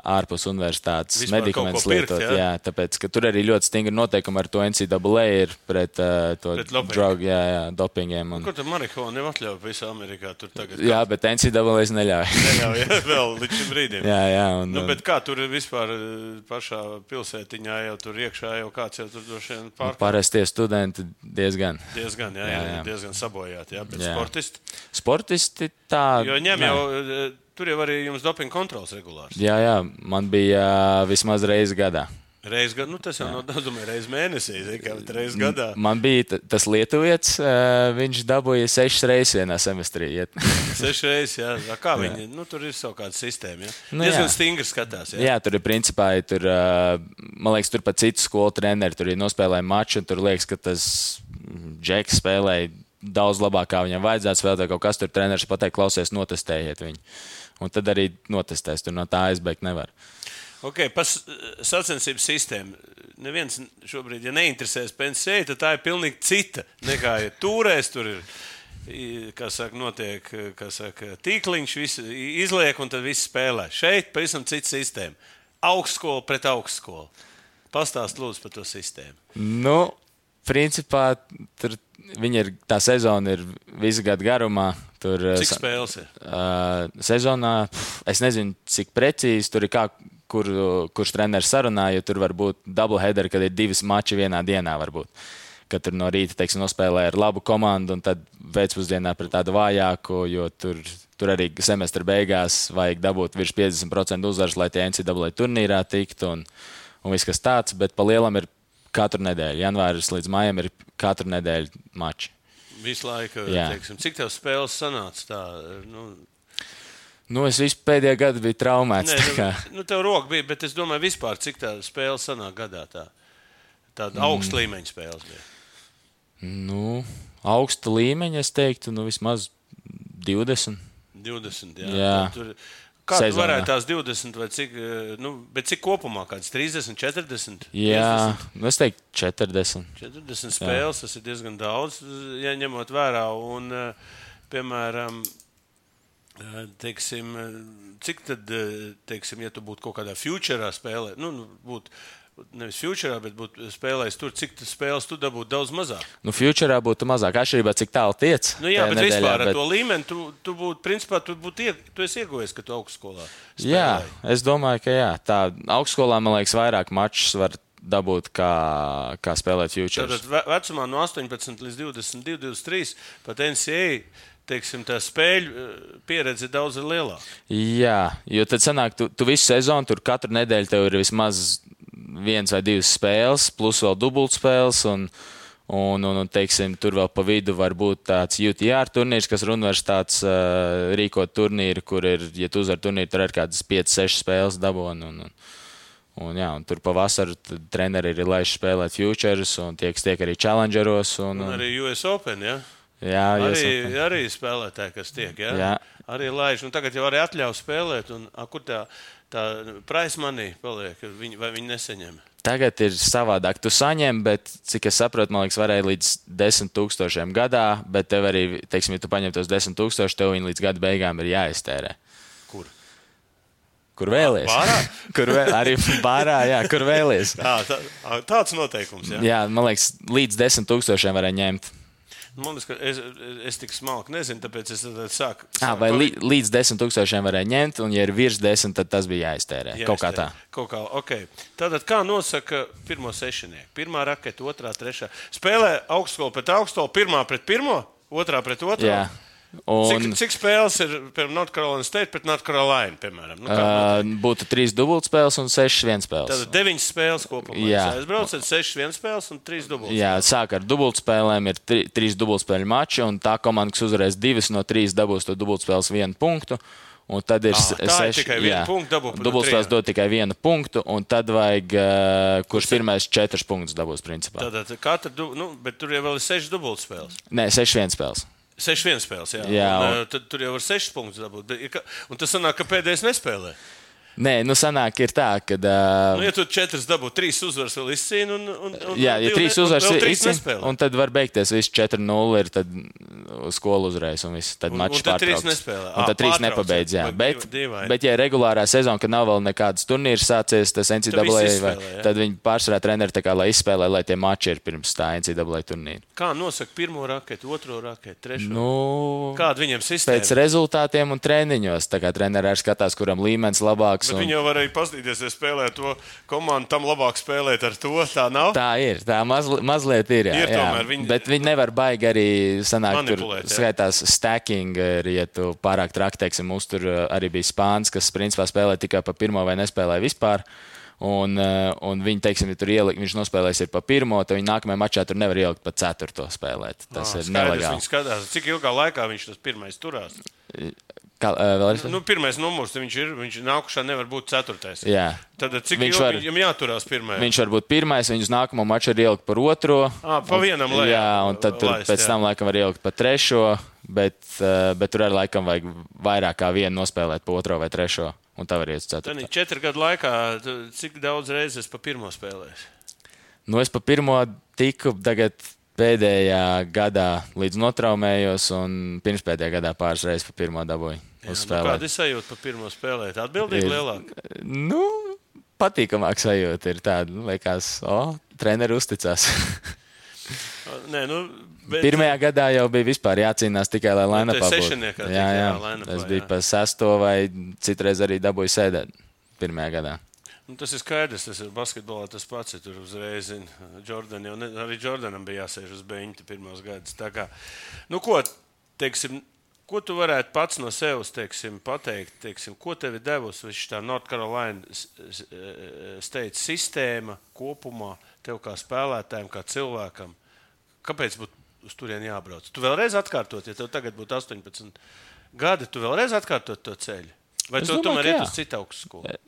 ārpus universitātes Vispār medikamentus pirkt, lietot. jā? Jā, tāpēc, tur arī ļoti stingri noteikumi ar to NCAA ir pret uh, Pret dopingu. drogu, jā, jā, dopingiem. Un, Ko tur marihuāna jau atļauj visā Amerikā? Tur tagad jā, bet NCAA neļauj. neļauj ja? vēl līdz šim brīdim. jā, jā, un, Nu, bet kā tur vispār eh, pašā pilsētiņā, jau tur iekšā jau kāds jau tur droši vien pārāk Parasti tie studenti diezgan. diezgan, jā, jā, Jā, jā. jā. diezgan sabojāti. Jā, bet Jā. sportisti. Sportisti tā. Jo ņem nē. jau, eh, tur jau arī jums dopinga kontrols regulārs. Jā, jā, man bija uh, vismaz reizi gadā. Reizes gadā, nu tas jau nav daudz, domāju, reizes mēnesī, kā reizes gadā. Man bija tas lietuvietis, viņš dabūja sešas reizes vienā semestrī. Sešas reizes, jā. jā. Kā viņi, nu tur ir savu kādu sistēmu, jā. Nu, Diezgan jā. stingri skatās, jā. jā, tur ir principā, ja tur, man liekas, tur pat citu skolu treneri tur ir nospēlēja maču, un tur liekas, ka tas mm, Džeks spēlēja daudz labāk, kā viņam vajadzētu spēlēt, kaut kas tur treneris pateikt, klausies, notestējiet viņu. Un tad arī notestēs, tur no tā aizbēgt nevar. Ok, par s- sacensību sistēmu. Neviens šobrīd, ja neinteresēs pensijai, tad tā ir pilnīgi cita nekā ja turēs. Tur ir, kā saka, notiek kā saka, tīkliņš, viss izliek un tad viss spēlē. Šeit pavisam cita sistēma. Augstskola pret augstskolu. Pastāst lūdzu par to sistēmu. Nu, principā tur viņa ir, tā sezona ir visu gadu garumā. Tur, uh, Cik spēles ir? Uh, sezonā, pf, es nezinu, cik precīzi tur ir, kā, kur, kurš treneris sarunā, jo tur var būt double header, kad ir divas mači vienā dienā. Varbūt. Kad tur no rīta teiksim, nospēlē ar labu komandu, un tad pēcpusdienā pret tādu vājāku, jo tur, tur arī semestra beigās vajag dabūt virs 50% uzvaras, lai tie NCAA turnīrā tiktu. Un, un viss kas tāds, bet pa lielam ir katru nedēļu. Janvāris līdz maijam ir katru nedēļu mači. Visu laiku, teiksim, cik tev spēles sanāca? Tā, nu, Nu, es visu pēdējo gadu biju traumēts. nē, nu, nu, tev roka bija, bet es domāju, vispār, cik tā spēle sanāk gadā. Tā, tāda mm. augsta līmeņa spēles bija. Nu, augsta līmeņa, es teiktu, nu, vismaz 20. 20. Jā, Jā. Tad Tur, kā tu Sezonā. varētu tās 20 vai cik, eh, nu, bet cik kopumā? Kāds 30, 40? Jā, nu, es teiktu 40. 40 spēles, tas ir diezgan daudz, ja ņemot vērā. Un, eh, piemēram, teiksim, eh, cik tad, eh, teiksim, ja tu būtu kaut kādā futurā spēlē, nu, nu, būtu nevis futurā, bet būtu spēlējis tur, cik tas spēles tu dabūtu daudz mazāk. Nu, futurā būtu mazāk atšķirībā, cik tālu tiec. Nu, jā, bet nedēļā, vispār ar bet- to līmeni tu, tu būtu, principā, tu būtu ieg, tu esi ieguvējis, ka tu augstskolā. Jā, spēlēji. es domāju, ka jā. Tā augstskolā, man liekas, vairāk mačus var dabūt, kā, kā spēlēt futures. Tātad ve- vecumā no 18 līdz 22, 23 pat NCA. Teiksim, tā spēļu eh, pieredze ir daudz lielāka. Jā, jo tad sanāk, tu, tu visu sezonu tur katru nedēļu tev ir vismaz viens vai divas spēles, plus vēl dubultspēles. Un, un, un, un teiksim, tur vēl pa vidu var būt tāds UTR turnīrs, kas ir universitātes uh, rīkot turnīru, kur ir, ja tu uzvari turnīru, tur ir kādas 5-6 spēles dabūna. Un, un, un, jā, un tur pavasarī treneri ir laiši spēlēt futures un tiek, tiek arī challengeros. Un, Un un, arī US Open. Ja? Jā, Arī, jūs- arī spēlētāji, kas tiek. Ja? Jā. Arī laiž. Un tagad jau arī atļauj spēlēt. Un, a, kur tā, tā price money paliek? Viņi, vai viņi neseņem? Tagad ir savādāk. Tu saņem, bet, cik es saprotu, man liekas, varēja līdz 10 tūkstošiem gadā, bet tev arī, teiksim, ja tu paņem tos 10 tūkstošus, tev viņi līdz gada beigām ir jāiztērē. Kur? Kur vēlies? Bārā? kur vēl, arī bārā, jā, kur vēlies. Tā, tā, tāds noteikums. Ja? Jā, man liekas, līdz 10 tūkstošiem varēja ņemt. Man liekas, ka es, es tik smalki nezinu, tāpēc es tad sāku. À, vai lī, līdz 10 tūkstošiem varēja ņemt, un, ja ir virs 10, tad tas bija jāiztērē. Jā, Kaut kā tā. Kaut kā, okay. Tātad, kā nosaka pirmo sešinieku? Pirmā raketa, otrā, trešā. Spēlē augstskolu pret augstskolu, pirmā pret pirmo, otrā pret otru. Jā. Cik, Un, cik spēles ir piemēram North Carolina State pret North Carolina? Piemēram? Nu, uh, būtu 3 dubultspēles un 6 vienspēles. Tātad deviņas spēles kopumā. Jā. Es aizbraucu, 6 vienspēles un 3 dubultas. Jā, sāk ar dubultspēlēm, ir tri, trīs dubultspēļu mači, un tā komanda, kas uzvarēs divas no trīs, dabūs to dubultspēles vienu punktu. Un tad ir ir seši- Dubultspēles dod tikai vienu punktu, un tad vajag, uh, kurš pirmais četrus punktus dabūs. Tātad katra, nu, bet tur jau ir 6 dubultas spēles. Nē, seši vienspēles. 6 vienspēles, jā. Jā, un, un- un... Tad tur jau var 6 punktus dabūt. Un tas sanāk, ka pēdējais nespēlē. Nē, nu sanāk, ir tā, ka. Uh, Nu, ja tu 4 dabū, 3 uzvaras vēl izcīni un, un, un Jā, ja trīs uzvaras ir trīs nespēlē. un tad var beigties viss 4-0, ir tad skola uzreiz, un viss tad mačs un tad trīs nespēlē. Un tad trīs nepabeidz, jā. Bet, bet, ja ir regulārā sezona, kad nav vēl nekādas turnīrs sācies, tas NCAA, vai, tad viņi pārsvarā treneri tā kā, lai izspēlē, lai tie mači ir pirms tā NCAA turnīra. Kā nosaka pirmo raketu, otro raketu, trešo? Nu, Kāda viņam pēc sistēma? rezultātiem un treniņos, tā kā treneri arī skatās, kuram līmenis labāks. Un... viņi jau varēja paskatīties, ja spēlē to komandu, tam labāk spēlēt ar to. Tā nav. Tā ir. Tā mazli, mazliet ir. Jā, Ir jā. viņi- Bet viņi nevar baigi arī sanākt. Tur jā. skaitās stacking, ja tu pārāk traki, teiksim, mums tur uh, arī bija spāns, kas principā spēlē tikai pa pirmo vai nespēlē vispār. Un, uh, un viņi, teiksim, ja tur ielikt, viņš nospēlēs ir pa pirmo, tad viņi nākamajā mačā tur nevar ielikt pa ceturto spēlēt. Tas Ā, ir nelegāli. Skatās, cik ilgā laikā viņš tas pirmais turās. Kā, vēlreiz? Nu, pirmais numurs viņš ir. Viņš nākušā nevar būt ceturtais. Jā. Tad cik Viņš var- viņam jāturās pirmajā? Viņš var būt pirmais, viņu uz nākamo maču var ielikt par otro. Ā, pa vienam lejā Jā, un tad tur laist, pēc jā. tam laikam var ielikt pa trešo, bet, bet tur arī laikam vajag vairāk kā vienu nospēlēt pa otro vai trešo, un tā var iet uz Tad ceturto. četru gadu laikā, cik daudz reizes pa pirmo spēlēju? Nu, es pa pirmo tiku tagad pēdējā gadā līdz notraumējos, un pirmspēdējā gadā pāris reizes pa pirmo dabūju Jā, nu, kāda ir sajūta pa pirmo spēlēt? Atbildīgi lielāka. Nu, patīkamāk sajūta ir tāda, nu, liekas, o, treneri uzticās. Nē, nu, bet, Pirmajā gadā jau bija jācīnās tikai, lai Nu, būtu. sešiniekā Jā, tikai, jā. jā, line-upā, Es biju jā. pa sesto vai citreiz arī dabūju sēdēt pirmajā gadā. Nu, tas ir skaidrs, tas ir basketbolā tas pats. Ja tur uzreiz zina, Jordan, jau ne, arī Jordanam bija jāsēž uz beigta pirmos gadus. Kā, nu, ko, teiksim, ko tu varētu pats no sevis teiksim, pateikt? Teiksim, ko tev ir devusi šī North Carolina eh, state sistēma kopumā, tev kā spēlētājam, kā cilvēkam? Kāpēc būtu uz turieni jābrauc. Tu vēlreiz atkārtot, ja tev tagad būtu 18 gadi, tu vēlreiz atkārtot to ceļu. Vai Es tu domāju, tomēr iet uz citu augstskolu?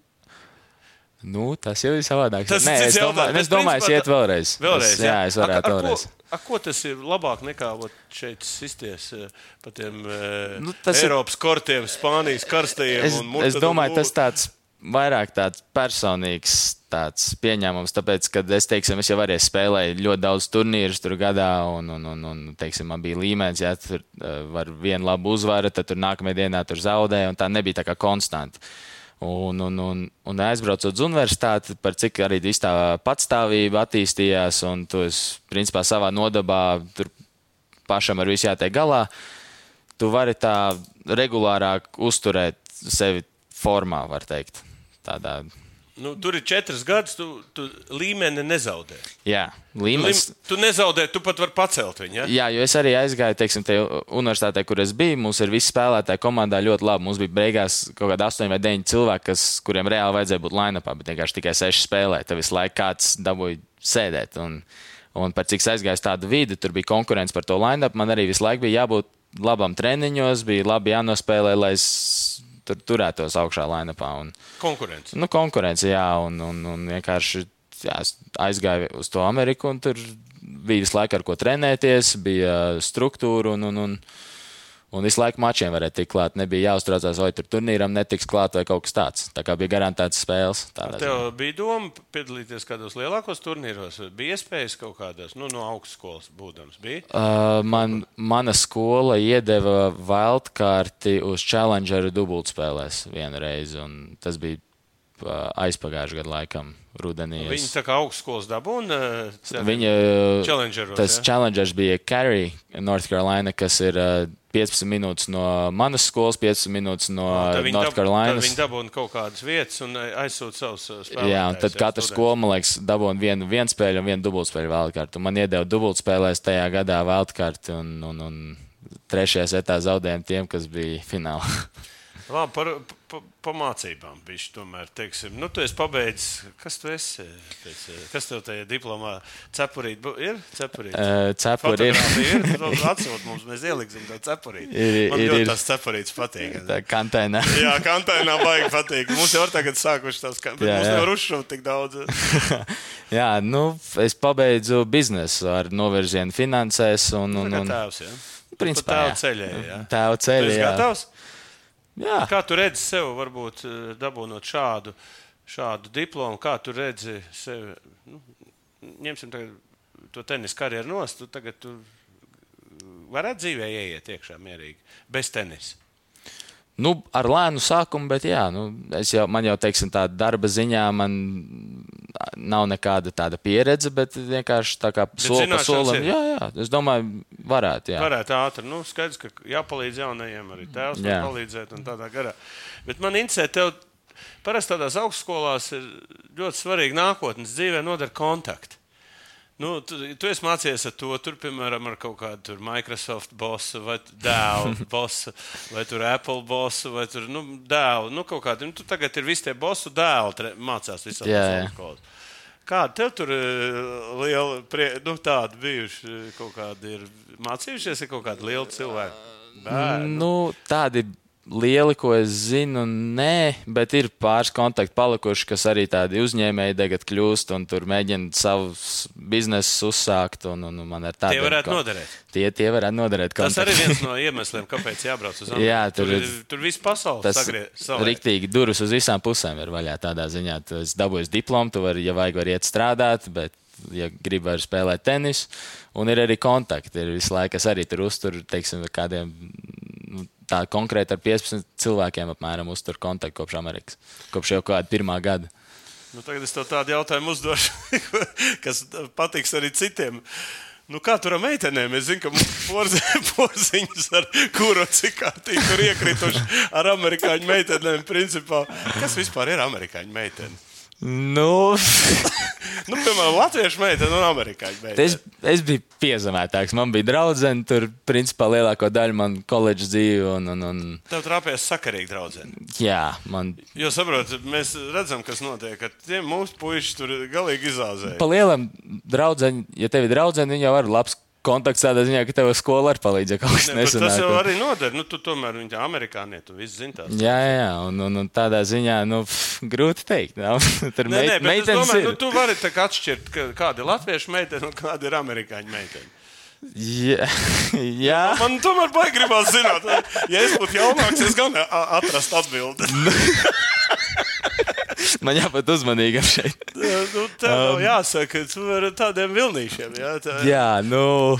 Nu, tas jau ir savādāk. Tas Nē, es domāju, es domāju, es principā iet vēlreiz. Vēlreiz, es, jā, es Ak- varētu ar vēlreiz. Ko, ar ko tas ir labāk nekā ot, šeit sisties eh, pa tiem nu, Nu, tas ir- Eiropas kortiem, Spānijas karstajiem? Es, es domāju, tas tāds vairāk tāds personīgs tāds pieņēmums, tāpēc, ka es, teiksim, es jau arī spēlēju ļoti daudz turnīrus tur gadā, un, un, un, un teiksim, man bija līmenis, ja tur uh, var vienu labu uzvaru, tad tur nākamajā dienā tur zaudēja, un tā nebija tā kā konstanta. Un, un, un, un aizbraucot uz universitāti, par cik arī tā patstāvība attīstījās, un tu esi, principā, savā nodabā tur pašam ar visu jātiek galā tu vari tā regulārāk uzturēt sevi formā, var teikt. Tādā, Nu, tur ir četras gadus, tu, tu līmeni nezaudē. jā, Tu, līmenis. lim, tu nezaudē, tu pat vari pacelt viņu. Ja? Jā, jo es arī aizgāju, teiksim, tajā universitātē, kur es biju. Mums ir visi spēlētāji komandā ļoti labi. Mums bija beigās kaut kādi 8 vai 9 cilvēki, kas, kuriem reāli vajadzēja būt lainapā, bet vienkārši tikai 6 spēlēja. Tad visu laiku kāds dabūja sēdēt. Un, un par cik aizgāju tādu vidi, tur bija konkurence par to lainapu. Man arī visu laiku bija jābūt labam treniņos, bija labi jānospēlē, lai es tur turētos augšā lainapā. Un, Konkurence. Nu, konkurence, jā, un, un, un vienkārši jā, aizgāju uz to Ameriku, un tur bija visu laiku ar ko trenēties, bija struktūra, un, un, un, un visu laiku mačiem varēja tikt klāt. Nebija jāuztraucās, vai tur turnīram netiks klāt vai kaut kas tāds. Tā kā bija garantēts spēles. Tev bija doma piedalīties kādos lielākos turnīros, bija iespējas kaut kādās, nu, no augstskolas būdams. Bija? Uh, man, mana skola iedeva wildkārti uz Challengeru dubultspēlēs un tas bija aizpagājušā gada laikam, rudenī. Viņi Es- tā kā augstskolas dabūna. Viņa tas ja? challengers bija Carey, North Carolina, kas ir uh, 15 minūtes no manas skolas, 15 minūtes no North Carolinas. Viņi dabūna kaut kādas vietas un aizsūta savus spēlētājus. Jā, un tad katra skola, man liekas, dabūja vienu, vienu spēli un vienu dubultspēļu vēlkārtu. Man iedeva dubultspēlēs tajā gadā vēlkārtu, un, un, un trešajā setā zaudējām tiem, kas bija finālā. Labi, par, par, par mācībām bišķi tomēr, teiksim. Nu, tu esi pabeidzis, kas tu esi? Pēc, kas tev tajā diplomā cepurīt? Ir cepurīt? Uh, Cepuri ir. Ir. Nu, Atsūt mums, mēs ieliksim to cepurīt. Ir, Man ir, ļoti ir. tas cepurīts patīk. Tā kantainā. Jā, kantainā baigi patīk. Mums jau ir tagad sākuši tās, ka- bet Jā, mums nevar uzšūt tik daudz. Jā, nu, es pabeidzu biznesu ar novirzienu finansēs un, Un, un, un, tēvs, ja? principā, Tēva ceļā, tēva ceļā. Jā. Kā tu redzi sev, varbūt eh, dabūnot šādu, šādu diplomu, kā tu redzi sevi? Nu, ņemsim to tenisa karjeru nost, tu tagad tu varētu dzīvē ieiet iekšā mierīgi, bez tenisa. Nu, ar lēnu sākumu, bet jā, nu, es jau, man jau, teiksim, tā darba ziņā man nav nekāda tāda pieredze, bet vienkārši tā kā soli pa solim. ir. Jā, jā, es domāju, varētu. Jā. Varētu ātri, nu, skaidrs, ka jāpalīdz jaunajiem, arī tēvs palīdzēt un tādā garā. Bet man interesē, tev parasti tādās augstskolās ir ļoti svarīgi nākotnes dzīvē nodara kontakti. Nu, tu, tu esi mācījies ar to, tur, piemēram, ar kaut kādu tur Microsoft bosu, vai dēlu bosu, vai tur Apple bosu, vai tur nu, dēlu. Nu, kaut kādi, nu, tu tagad ir visi tie bosu dēli, mācās visā skolās. Kāda tev tur eh, liela, prie, nu, tāda bijuši, eh, kaut kādi ir mācījušies, ir kaut kādi lieli cilvēki? Bērni. Nu, tādi lieli, ko es zinu, nē, bet ir pāris kontakti palikuši, kas arī tādi uzņēmēji tagad kļūst un tur mēģina savus biznesus uzsākt. Un, un, un man ir tādi Tie varētu noderēt. Tie, tie varētu noderēt. Tas kontakti. arī viens no iemesliem, kāpēc jābrauc uz Ameriku. Jā, tur tur, tur viss pasaules Tas sagriezts. rīktīgi durvis uz visām pusēm ir vaļā. Tādā ziņā, tu esi dabūjis diplomu, tu vari, ja vajag, var iet strādāt, bet, ja gribi, var spēlēt tenisu. Un ir arī kontakti. Ir visu laiku, kas arī tur uztur, teiksim, kādiem. Tā konkrēti ar 15 cilvēkiem apmēram uztur kontaktu kopš Amerikas. Kopš jau kāda pirmā gada. Nu, tagad es tev tādu jautājumu uzdošu, kas patiks arī citiem. Nu, kā tur ar meitenēm? Es zinu, ka porzi, porziņas ar kuru cik kārtīgi tur iekrituši ar amerikāņu meitenēm. Principā, kas vispār ir amerikāņu meitene? Nu, Nu, piemēram, latviešu meitene un amerikāņu meitene. es, es biju piezemētāks. Man bija draudzene, tur principā lielāko daļu man koledžas dzīvi. Un, un, un, Tev trāpījās sakarīgi draudzene. jā, man Jo, saprotiet, mēs redzam, kas notiek. ka Tie mūsu puiši tur galīgi izāzēja. Pa lielam draudzene, ja tev ir draudzene, viņa jau ir labs kontakts tādā ziņā, ka tev skolā arī palīdz, ja kaut kas nesanāk. tas jau arī noder. Nu, tu tomēr viņi ir amerikāņi, tu viss zini. Jā, jā. Un, un, un tādā ziņā nu, pff, grūti pateikt. Nav. Tur Nē, nē, meit, bet es domāju, ir. nu, tu vari tā kā atšķirt, kāda ir latviešu meitene un kāda ir amerikāņu meitene. Jā, jā. Man tomēr baigi gribās zināt, ja es būtu jaunāks, es gan atrastu atbildi. Man jābūt uzmanīgam šeit. nu, tev um, jāsaka, tu vari ar tādiem vilnīšiem. Jā, tā, Jā, nu.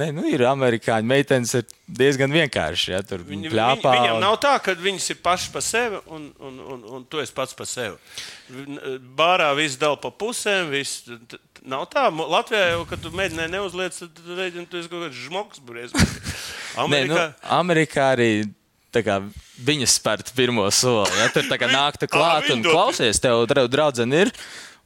Nē, nu ir amerikāņu meitenes, ir diezgan vienkārši. Ja, tur Viņi, plāpā. viņam un- nav tā, ka viņas ir pašas par sevi un, un, un, un tu esi pats par sevi. Bārā viss dala pa pusēm. Viss, nav tā. Latvijā jau, kad tu mēģināji neuzliec, tad tu rēķini, tu esi kaut kāds žmoks. Burēs. Nē, nu, Amerikā, Amerikā arī tā kā, viņas spērt pirmo soli. Ja, tur kā nāk tu klāt un klausies, tev drau- draudzene ir.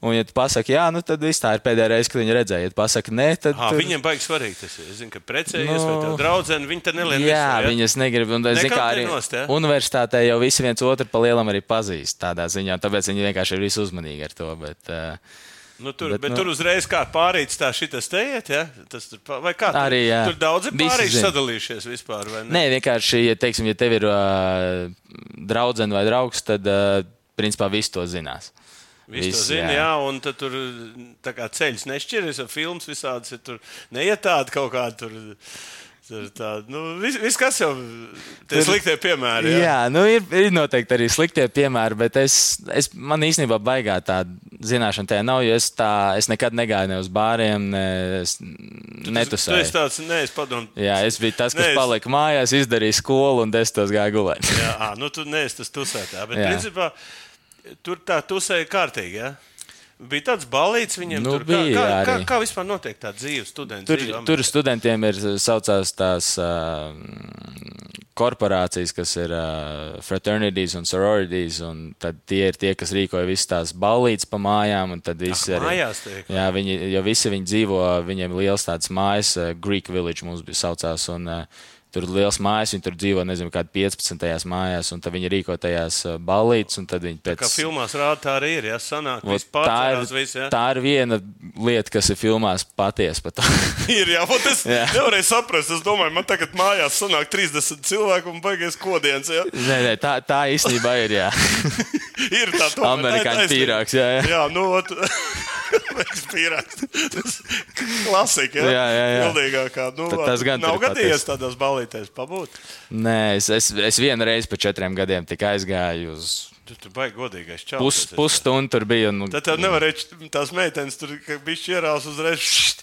Un, ja tu pasaki, jā, nu tad viss tā ir pēdējā reize, kad viņi redzēja. Ja tu pasaki, nē, tad. à, tur- viņiem baigi svarīgi tas. Es zinu, ka precējies no... vai Nu, tev draudzene, viņi te nelien. Jā, virsū, ja? viņas negrib. Un, es zinu, kā arī nenost, ja? universitātē jau visi viens otru pa lielam arī pazīst tādā ziņā. Tāpēc viņi vienkārši ir visi uzmanīgi ar to. Bet, uh, Nu, tur, Bet, bet, nu- tur uzreiz kā pārīts tā šitas te iet, ja? Tas tur, vai kā? Tur, Arī, jā. tur daudz ir Visi pārīši zina. sadalījušies vispār, vai ne? Nē, vienkārši, ja, teiksim, ja tev ir uh, draudzene vai draugs, tad uh, principā visi to zinās. Visi to Visi, zina, jā. jā. un tur tā kā ceļš nešķiras, ar filmas visādas, ja tur neiet tāda kaut kāda tur. Tāda, nu, viss, vis, kas jau Tur- sliktie piemēri. Jā, Jā. nu ir, ir noteikti arī sliktie piemēri, bet es, es man īstenībā baigā tāda zināšana tajā nav, jo es, tā, es nekad negāju ne uz bāriem, ne es Tu netusēju. esi tāds, nē, es padomu. Jā, es biju tas, kas Nē, es- palika mājās, izdarīja skolu un desmitos gāja gulēt. Jā, nu tu neesi tas tusētā, bet Jā. principā tur tā tusēja kārtīgi, jā. Bija tāds balīts viņiem, Nu, tur, kā, bija kā, kā, arī. kā vispār notiek tā dzīve studentu Tur, dzīve tur studentiem ir saucās tās uh, korporācijas, kas ir uh, fraternities un sororities, un tad tie ir tie, kas rīkoja visas tās ballītes pa mājām, un tad visi Ak, arī. mājās tiek? Jā, viņi, jo visi viņi dzīvo, viņiem liels tāds mājas, uh, Greek Village mums bija saucās, un uh, tur ir liels mājas, viņi tur dzīvo, nezinu, kādā 15. mājās, un tad viņi rīko tajās ballītes, pēc Kā filmās rāda, tā arī ir. Jā, sanāk, viss tā, ir, viss, jā. tā ir viena lieta, kas ir filmās patiesa. Ir, jā, un es Jā. nevarēju saprast. Es domāju, man tagad mājās sanāk 30 cilvēku un baigies kodiens. Jā. Nē, nē, tā, tā īstenībā ir. Ir tā, tomēr, tā Amerikāņu pīrāgs, jā, jā. Jā, nu, ot, klasika, jā. Jā, jā, jā. Pildīgākā. Nu, Tad tas gan nav gadījies tādās balītēs pabūt. Nē, es, es, es vienu reizi pēc četriem gadiem tikai aizgāju uz Tu tur baigi godīgais čau. pus, pusstundu. Tur bija. Nu, Tad tev nevarēja tās meitenes tur bija ierāls uzreiz.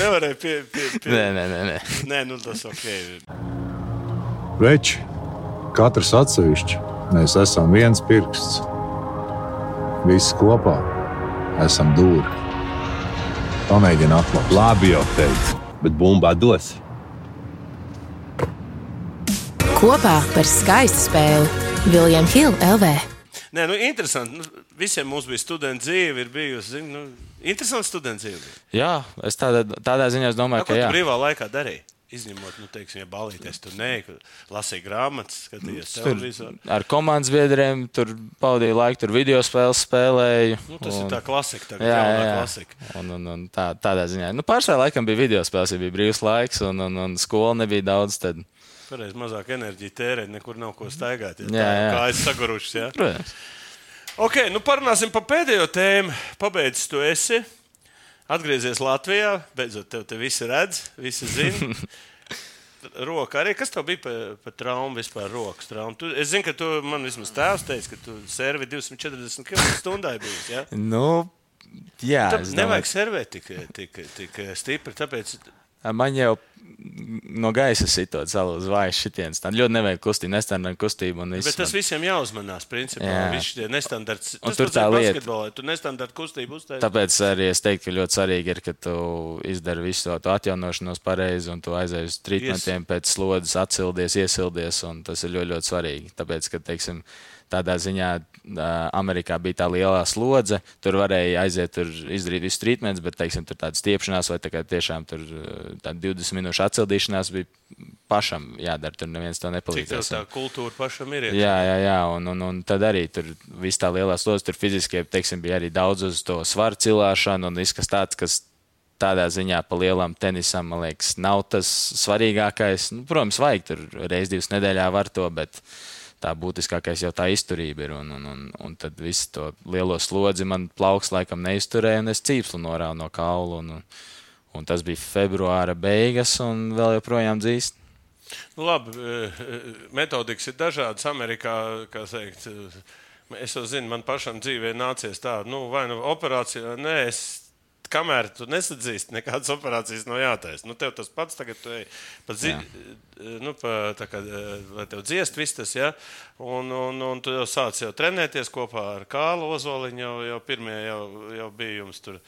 Nevarēja pie. pie, pie. nē, nē, nē, nē. Nē, nu tas ok. Veči, katrs atsevišķi, mēs esam viens pirksts. Visi kopā esam dūri. Pamēģini atklāt. Labi, jau teicu, bet bumba dos. Kopā par skaistu spēli Viljams Hilde LV. Nē, nu, interesanti. Nu, visiem mums bija studenta dzīve, ir bijusi. Zin, nu, interesanti studenta dzīve. Jā, es tādā, tādā ziņā es Nu, domāju, ko ka tu jā. brīvā laikā darīji? Izņemot, nu, teiksim, ja balīties tur nē, lasīja grāmatas, skatījās televizoru. ar komandas biedriem tur pavadīju laiku, tur video spēles spēlēju. Nu, tas un... ir tā klasika, tā Jā, jā, klasika. Un, un, un tā, tādā ziņā. Nu, Pārsvarā laikam bija video spēles, ja bija brīvs laiks, un, un, un skola nebija daudz. Tad, Pareiz mazāk enerģija tērēt, nekur nav ko staigāt. Ja, Jā, jā. Kā es sagurušas, jā. protams, Ok, nu parunāsim par pēdējo tēmu. Pabeidzis tu esi. Atgriezies Latvijā. Beidzot, tev te visi redz, visi zina. Roka arī. Kas tev bija par pa traumu vispār? Rokas traumu. Tu, es zinu, ka tu man vismaz tēvs teica, ka tu servi 240 km/h bijis. Ja? nu, jā, es nevajag domāju, servēt tik, tik, tik stipri. Tāpēc Man jau no gaisa sitot salūz vājš šitienas. Tā ļoti nevajag kustību, nestandarta kustību. un viss Bet tas man- visiem jāuzmanās. Principā Jā. viņš ir nestandarts. Un tur tā lieta. Tu nestandarta kustību uztaisīji. Tāpēc arī es teiktu, ka ļoti svarīgi ir, ka tu izdari visu to, atjaunošanos pareizi un tu aizej uz trījumiem pēc slodzes, atsildies, iesildies. un Tas ir ļoti, ļoti svarīgi. Tāpēc, ka, teiksim, tādā ziņā Amerikā bija tā lielā slodze, tur varēja aiziet, tur izdarīt visu trījumus, bet, teiksim, tur tāda stiepšanās vai tā kā tiešām tur ā, tāda 20 minūšu atsildīšanās bija pašam jādara. Tur neviens to nepalīdzēs. tā kultūra pašam ir? iekšā? Jā, jā, jā. Un, un, un tad arī tur viss tā lielā slodze, tur fiziski, teiksim, bija arī daudz uz to svaru cilāšanu un viss kas tāds, kas tādā ziņā pa lielam tenisam, man liekas, nav tas svarīgākais. Nu, protams, vajag tur reiz divas nedēļā var to, bet tā būtiskākais jau tā izturība ir. Un, un, un, un tad visu to lielo slodzi man plauks laikam neizturēja, un es cīpslu norāvu no kaula. Un, un, un tas bija februāra beigas, un vēl joprojām dzīst. Nu, labi, eh, metodikas ir dažādas. Amerikā, kā teikt, es jau zinu, man pašam dzīvē nācies tā, nu, vai nu operācija, nē, es kamēr tu nesadzīsti, nekādas operācijas nav jātaisa. Nu, tev tas pats tagad, tu ej pa zi, nu, pa, kā, lai tev dziest viss tas, ja? un, un, un tu jau sāc jau trenēties kopā ar Kālu Ozoliņu, jau, jau pirmie jau, jau bija jums tur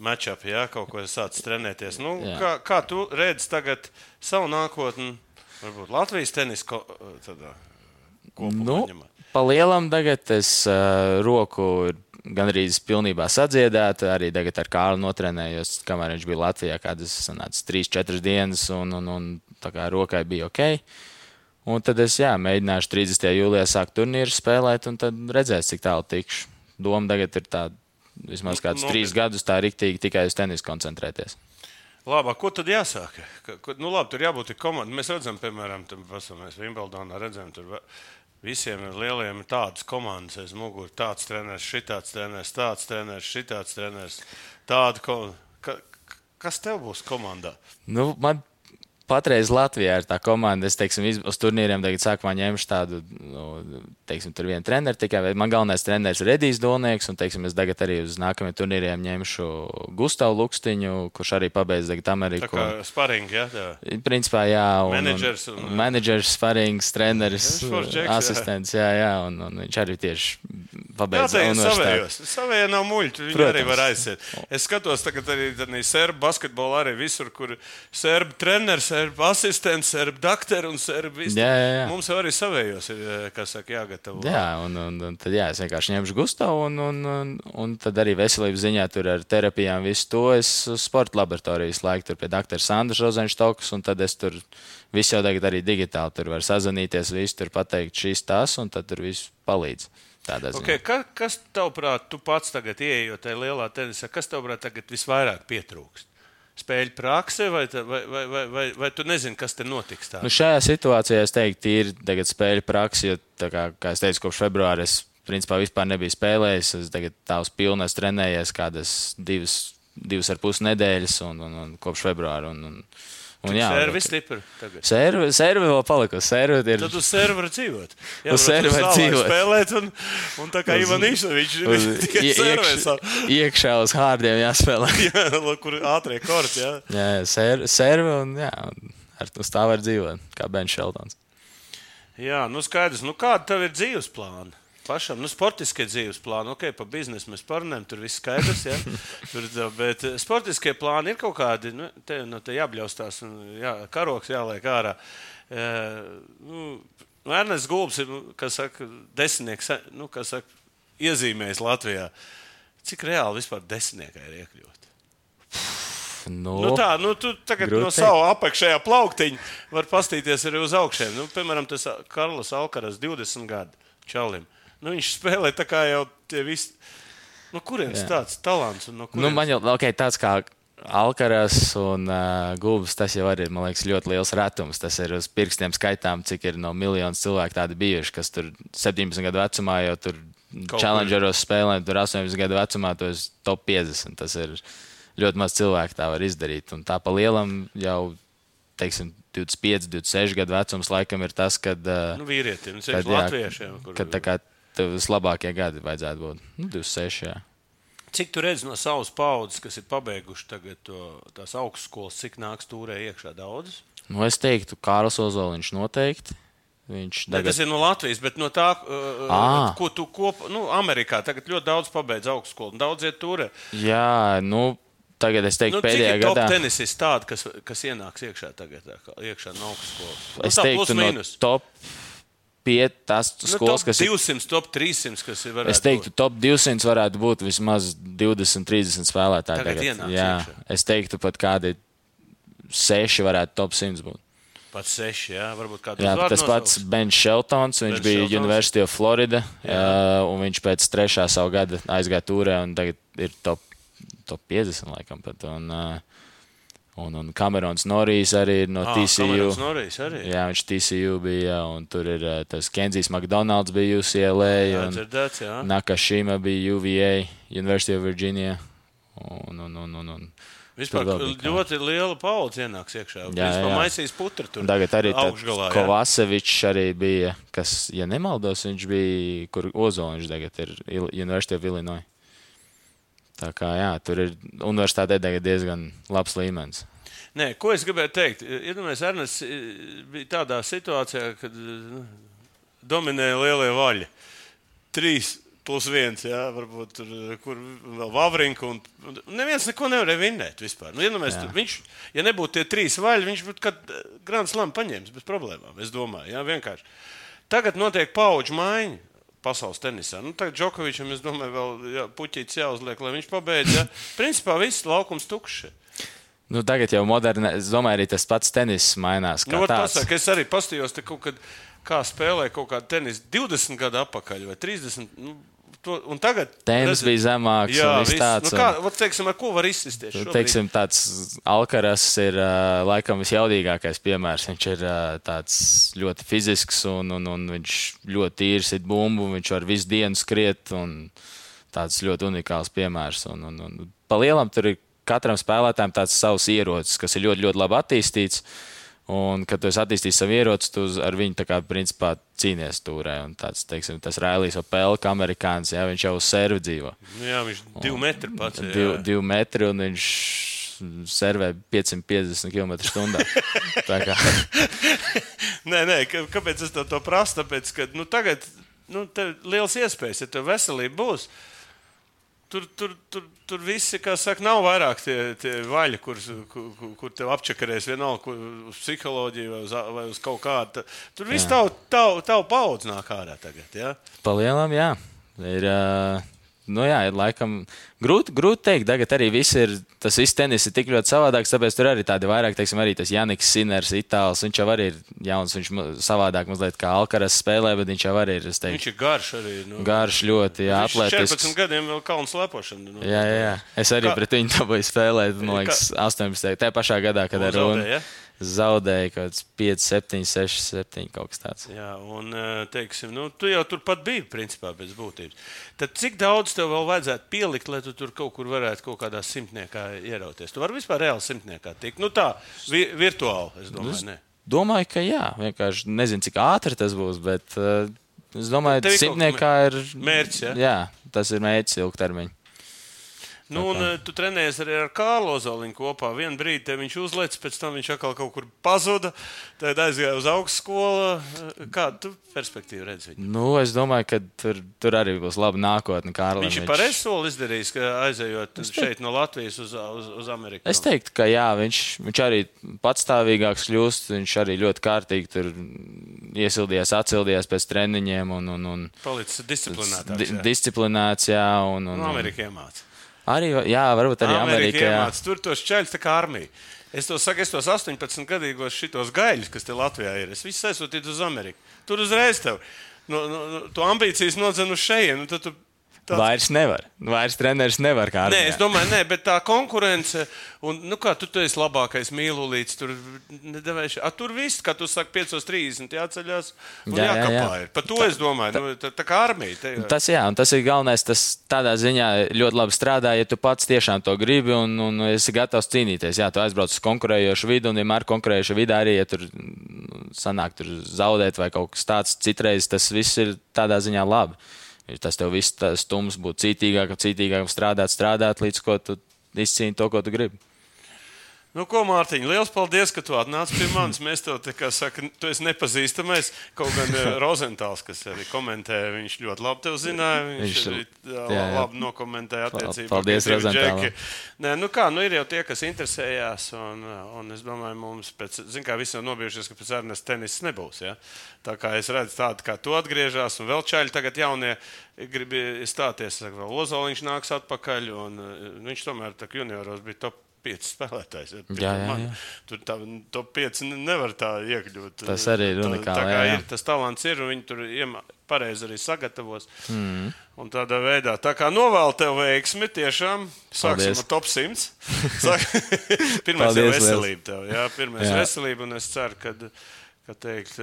matchup, ja kaut ko sācis trenēties. Nu, Jā. kā, kā tu redzi tagad savu nākotni, varbūt Latvijas tenisa ko, tādā, kopumā Nu, pa lielam tagad es uh, roku gan arī pilnībā sadziedētu. Arī tagad ar Kārlu notrenējos, kamēr viņš bija Latvijā, kādas sanāca 3-4 dienas, un, un, un tā kā rokai bija ok. Un tad es jā, mēģināšu 30. jūlijā sākt turnīru spēlēt, un tad redzēs, cik tālu tikšu. Doma tagad ir tāda, vismaz kādus Nu, trīs gadus, tā riktīgi tikai uz tenisu koncentrēties. Labi, ko tad jāsāk? Ka, ka, nu, labi, tur jābūt komandai. Mēs redzam, piemēram, mēs Wimbledonā redzam, tur visiem ir lieliem ir tādas komandas aiz muguras. Tāds treneris, šitāds treneris, tāds treneris, šitāds treneris. Tāda, ko, ka, kas tev būs komandā? Nu, man patreiz Latvijā ir tā komanda. Es teiksim, uz turnīriem tagad sākumā ņemšu tādu, nu, teiksim, tur vienu treneru tikai. bet Man galvenais treneris ir Redijs Dolnieks, un teiksim, es tagad arī uz nākamajiem turnīriem ņemšu Gustavu Lukstiņu, kurš arī pabeidz tagad Tā Ameriku. kā sparingi, ja? Tā. Principā, jā, un, Menedžers un, un- menedžers, sparings, treneris, jā. asistents. Jā, jā, un, un viņš arī tieši Jā, pabeidza tā ir savējos. Savējie nav muļķi. Viņi Protams. arī var aiziet. Es skatos, tagad arī tādā serbu basketbolā, arī visur, kur serbu treneris, serbu asistents, serbu doktori un serbu viss. Jā, jā, jā. Mums arī savējos ir, eh, kas saka, jāgatavo. Jā, un, un, un tad jā, es vienkārši ņemšu Gustavu, un, un, un, un tad arī veselības ziņā tur ar terapijām visu to es sporta laboratorijas laiku tur pie doktora Sandra Rozenštokas, un tad es tur visu jau tagad arī digitāli tur var sazvanīties, visu tur pateikt šīs tās, un tad tur viss palīdz. Okay, ka, kas tavuprāt, tu pats tagad ieejot tajā lielā tenisā, kas tavuprāt tagad visvairāk pietrūkst? Spēļu prakse, vai, vai, vai, vai, vai, vai tu nezini, kas te notiks? Tā? Nu, šajā situācijā es teiktu, ir tagad spēļu praksa, jo, kā, kā es teicu, kopš februāra es principā vispār nebiju spēlējis. Es tagad tā uz pilnu esmu trenējies kādas divas, divas ar pus nedēļas, un, un, un kopš februāra. Un, un, un, jā, Servis stipri. Servi, servi vēl palikusi. Servi ir Tad uz servera dzīvot. Jā, Uz servera dzīvot. Spēlēt, un, un tā kā Ivan Išovičs ir tikai savu. iekšā uz hārdiem jāspēlē. Jā, kur ātrie korti, jā. jā, ser, servi un, jā, ar uz tā var dzīvot, kā Bens Šeltons. Jā, nu skaidrs. Nu, kāda tev ir dzīves plāna? Pašam, nu, sportiskie dzīves plāni, ok, par biznesu mēs parunājam, tur viss skaidrs. Ja? Tur, bet eh, sportiskie plāni ir kaut kādi, nu, te, nu, te jābļaustās, un jā, karoks jāliek ārā. E, nu, Ernsts Gulbs ir, nu, kas saka, desmitnieks, nu, kas saka, iezīmējis Latvijā. Cik reāli vispār desmitniekā ir iekļūt? Nu, Nu, tā, nu, tu tagad grūti no sava apakšējā plauktiņa var pastīties arī uz augšiem. Nu, piemēram, tas Karls Alkaras 20 gadu čalim. Nu, viņš spēlē tā kā jau tie visi. No kurienes Jā. tāds talants? un No Nu, kurienes? man jau okay, tāds kā Alkaras un uh, Gulbis, tas jau ir liekas, ļoti liels retums. Tas ir uz pirkstiem skaitām, cik ir no miljoniem cilvēku tādi bijuši, kas tur 17 gadu vecumā jau tur kur. challengeros spēlē, tur 18 gadu vecumā to ir top 50. Tas ir ļoti maz cilvēku tā var izdarīt. Un tā pa lielam jau, teiksim, 25, 26 gadu vecums laikam ir tas, kad. Uh, nu, vīrietim, nu, kad, sevišķi latviešiem. Kur... kad kā tev vislabākie gadi vajadzētu būt. Nu, 26. Jā. Cik tu redzi no savas paudzes, kas ir pabeiguši tagad to, tās augstskolas, cik nāks turē iekšā daudzas? Nu, es teiktu, Kārls Ozoliņš noteikti. Viņš Ne, tagad tas ir no Latvijas, bet no tā, uh, Ā. ko tu kopā, nu, Amerikā tagad ļoti daudz pabeidz augstskolu, un daudz iet turē. Jā, nu, tagad es teiktu, Nu, pēdējā ir top gadā. tenisists tādi, kas, kas ienāks iekšā tagad, kā iekšā no augstskolas? Nu, Es teiktu, no mīnus. top 5, tās Nu, skolas, top kas ir. 200, top 300, kas ir. Es teiktu, būt. top 200 varētu būt vismaz 20, 30 spēlētāji. Tagad Tagad, Jā, iekšā. es teiktu, pat kādi 6 varētu top 100 būt. Pat 6, jā, varbūt kāds Jā, tas pats Bens Šeltons, viņš Bens bija Sheltons. University of Florida, jā. un viņš pēc trešā savu gada aizgāja turē un tagad ir top, top 50 laikam pat. Un, uh, Un, un Kamerons Norijs arī ir no Ah, TCU. Arī. Jā, viņš TCU bija, un tur ir uh, tas Kenzijs McDonalds bija UCLA, Jā, dzirdēts, jā. Nakashima bija UVA, University of Virginia. Un, un, un, un, un. Vispār ļoti liela paudze ienāks iekšā. Jā, Jā, jā. Maisīs putru tur. Tagad arī augšgalā. jā. Kovacevičs arī bija, kas, ja nemaldos, viņš bija, kur Ozoliņš tagad ir University of Illinois. Tā kā jā, tur ir universitātē diezgan labs līmenis. Nē, ko es gribēju teikt? Iedomājieties, Ernests e, bija tādā situācijā, kad nu, dominēja lielie vaļi. Trīs plus viens, jā, varbūt tur kur vēl Vavrinka. Un, un neviens neko nevarēja vinnēt vispār. Nu, iedomājieties, tur viņš, ja nebūtu tie trīs vaļi, viņš būtu kad Grand Slam paņēmis bez problēmām. Es domāju, jā, vienkārši. Tagad notiek paudžu maiņa. Pasaules tenisā. Nu, tagad Džokovičam, es domāju, vēl jā, puķītis jāuzliek, lai viņš pabeigtu. Ja? Principā viss laukums tukšs. Nu, tagad jau moderni, es domāju, arī tas pats tenis mainās. Nu, pasaka, es arī kaut kad, kā spēlēja kaut kāda tenisa 20 gadu atpakaļ vai 30. Nu, to, un tagad redzi- bija zemāks Jā, un viss viss. tāds, Nu, un- kā, vat, teiksim, ar ko var izsisties? Nu? Teiksim, tāds Alkaras ir laikam visjaudīgākais piemērs. Viņš ir tāds ļoti fizisks un, un, un viņš ļoti tīrs ir bumbu. Viņš var visu dienu skriet. un Tāds ļoti unikāls piemērs. Un, un, un, pa lielam tur ir katram spēlētājam tāds savs ierocis, kas ir ļoti, ļoti labi attīstīts. Un, kad tu esi attīstījis savu ieroci, tu ar viņu tā kā, principā, cīnies turē. Un tāds, teiksim, tas Railijs Opelka, amerikānis, jā, viņš jau uz servi dzīvo. Nu, jā, viņš ir divi metri pats. jā. Div, divi metri, un viņš servē 550 km/h. Tā kā Nē, nē, kā- kāpēc es to, to prasu? Tāpēc, ka nu, tagad nu, ir liels iespējas, ja tev veselība būs. Tur, tur, tur, tur viss, kā saka, nav vairāk tie, tie vaļi, kur, kur, kur- tev apčakarēs vienalga kur, uz psiholoģiju vai uz, vai uz kaut kādu. Tur viss tavu tav, tav paudz nāk ārā tagad. Ja? palielam, jā. Ir, ā, nu jā, ir laikam grūti, grūti teikt. Tagad arī viss ir, tas viss tenis ir tik ļoti savādāks, tāpēc tur arī tādi vairāk, teiksim, arī tas Janiks Siners, Itāls. Viņš jau arī ir jauns, viņš savādāk mazliet kā Alkaras spēlē, bet viņš jau arī ir, es Viņš teiktu, ir garš arī. Nu. garš ļoti, jā, ir atletisks. 14 gadiem vēl kalnu slēpošanu. Nu. Jā, jā, jā. Es arī Kā- Kā... pret viņu dabūju spēlēt, man liekas, 18. tajā pašā gadā, kad Un ar Runu zaudēja, ja? Zaudēja kaut kāds 5, 7, 6, 7 kaut kas tāds. Jā, un eh, teiksim, nu, tu jau turpat biji, principā, pēc būtības. Tad cik daudz tev vēl vajadzētu pielikt, lai tu tur kaut kur varētu kaut kādā simtniekā ierauties? Tu vari vispār reāli simtniekā tikt. Nu, tā, vi virtuāli, es domāju, ne. Domāju, ka jā. Vienkārši nezinu, cik ātri tas būs, bet uh, es domāju, ka simtniekā ir mērķis, ja? Jā, tas ir mērķis ilgtermiņā. Nu, un eh, tu trenējies arī ar Kārlu Zoliņu kopā. Vienu brīdi viņš uzlēca, pēc tam viņš atkal kaut kur pazuda. Tad aizgāja uz augstskolu. Eh, Kādu perspektīvu redzi? viņam? Nu, es domāju, ka tur, tur arī būs laba nākotne. Kārlim. Viņš ir pareizi soli izdarījis, ka aizejot šeit no Latvijas uz, uz, uz Ameriku. Es teiktu, ka jā, viņš, viņš arī patstāvīgāks kļūst. Viņš arī ļoti kārtīgi tur iesildījās, atsildījās pēc treniņiem un, un, un Palicis disciplinētāks. di disciplinēts. Jā, un, un, Nu, un, Amerika iemācīja. Arī, jā, varbūt arī Amerikā. iemācīja. Tur tos ceļus tā kā armija. Es to saku, es tos 18 gadīgos šitos gaļus, kas te Latvijā ir. Es visus aizsūtīju uz Ameriku. Tur uzreiz tev no, no, no, to ambīcijas nodzenu uz šejienu. nu, tad tu tāds- Vairs nevar. Vairs treneris nevar kā Nē, es domāju, nē, bet tā konkurence, un nu, kā tu, esi labākais mīlulīts, tur, nedevēši, a, tur viss, kā tu saki, 5.30 jāceļās un Jā, jā, jā. jākapā. ir. Par to es domāju, nu, tā, tā kā armija. Te, Tas, jā, un tas ir galvenais. Tas tādā ziņā ļoti labi strādā, ja tu pats tiešām to gribi un, un esi gatavs cīnīties. Jā, tu aizbrauc uz konkurējošu vidi, un vienmēr konkurējoša vidē arī, ja tur mm, sanāk tur zaudēt vai kaut kas tāds, citreiz tas viss ir tādā ziņā labi. Tas tev viss stums būt cītīgākam, cītīgākam strādāt, strādāt, līdz ko tu izcīni to, ko tu gribi. Nu, ko, Mārtiņ, liels paldies, ka tu atnāci pie manis. Mēs tev, tā kā saka, tu esi nepazīstamais. Kaut gan eh, Rozentāls, kas arī komentēja, viņš ļoti labi tevi zināja. Viņš, Viņš- arī jā, jā, labi nokomentēja attiecībā Paldies, džeki. Nē, nu kā, nu ir jau tie, kas interesējās, un, un es domāju, mums pēc, zin kā, visi jau nobijušies, ka pēc ērnes tenis nebūs, ja? Tā kā es redzu tādu, kā tu atgriežās, un vēl čaļi tagad jaunie grib stāties, saka, vēl Ozoliņš nāks atpakaļ, un eh, viņš tomēr tā junioros bija top pieci spēlētājs. Ja, Jā, jā, jā. Tur tā, top 5 nevar tā iekļūt. Tas arī ir Tā- unikāli, Tā kā jā, jā. ir, tas talants ir, un viņi tur iemā- pareizi arī sagatavos. Mm. Un tādā veidā, tā kā novēlu tev veiksmi, tiešām sāksim Paldies. ar top 100. Sāk... Paldies ir veselība tev. Jā, pirmais ir veselība, un es ceru, ka. Ka teikt,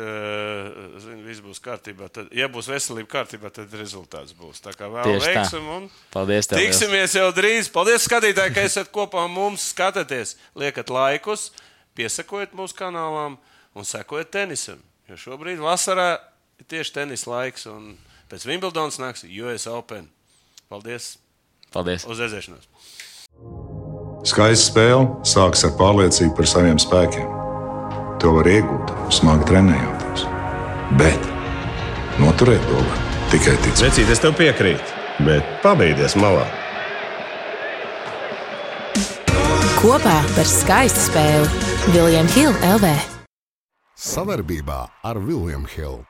zin, viss būs kārtībā. Tad, ja būs veselība kārtībā, tad rezultāts būs. Tā kā vēl veiksim un Paldies tev. Tiksimies jau drīz. Paldies, skatītāji, ka esat kopā ar mums. Skatieties, liekat laikus, piesakojiet mūsu kanālām un sekojiet tenisam. Jo šobrīd vasarā ir tieši tenisa laiks, un pēc Wimbledonas nāks US Open. Paldies! Paldies. Uz redzēšanos! Skaista spēle sākas ar pārliecību par saviem spēkiem. To var iegūt, smagi trenējoties. Bet noturēt to var tikai ticēt. Vecīt, es tev piekrītu, bet pabeigties malā. Kopā par skaistu spēli Viljams Hilde LV. Savarbībā ar Vilniņu Hildu.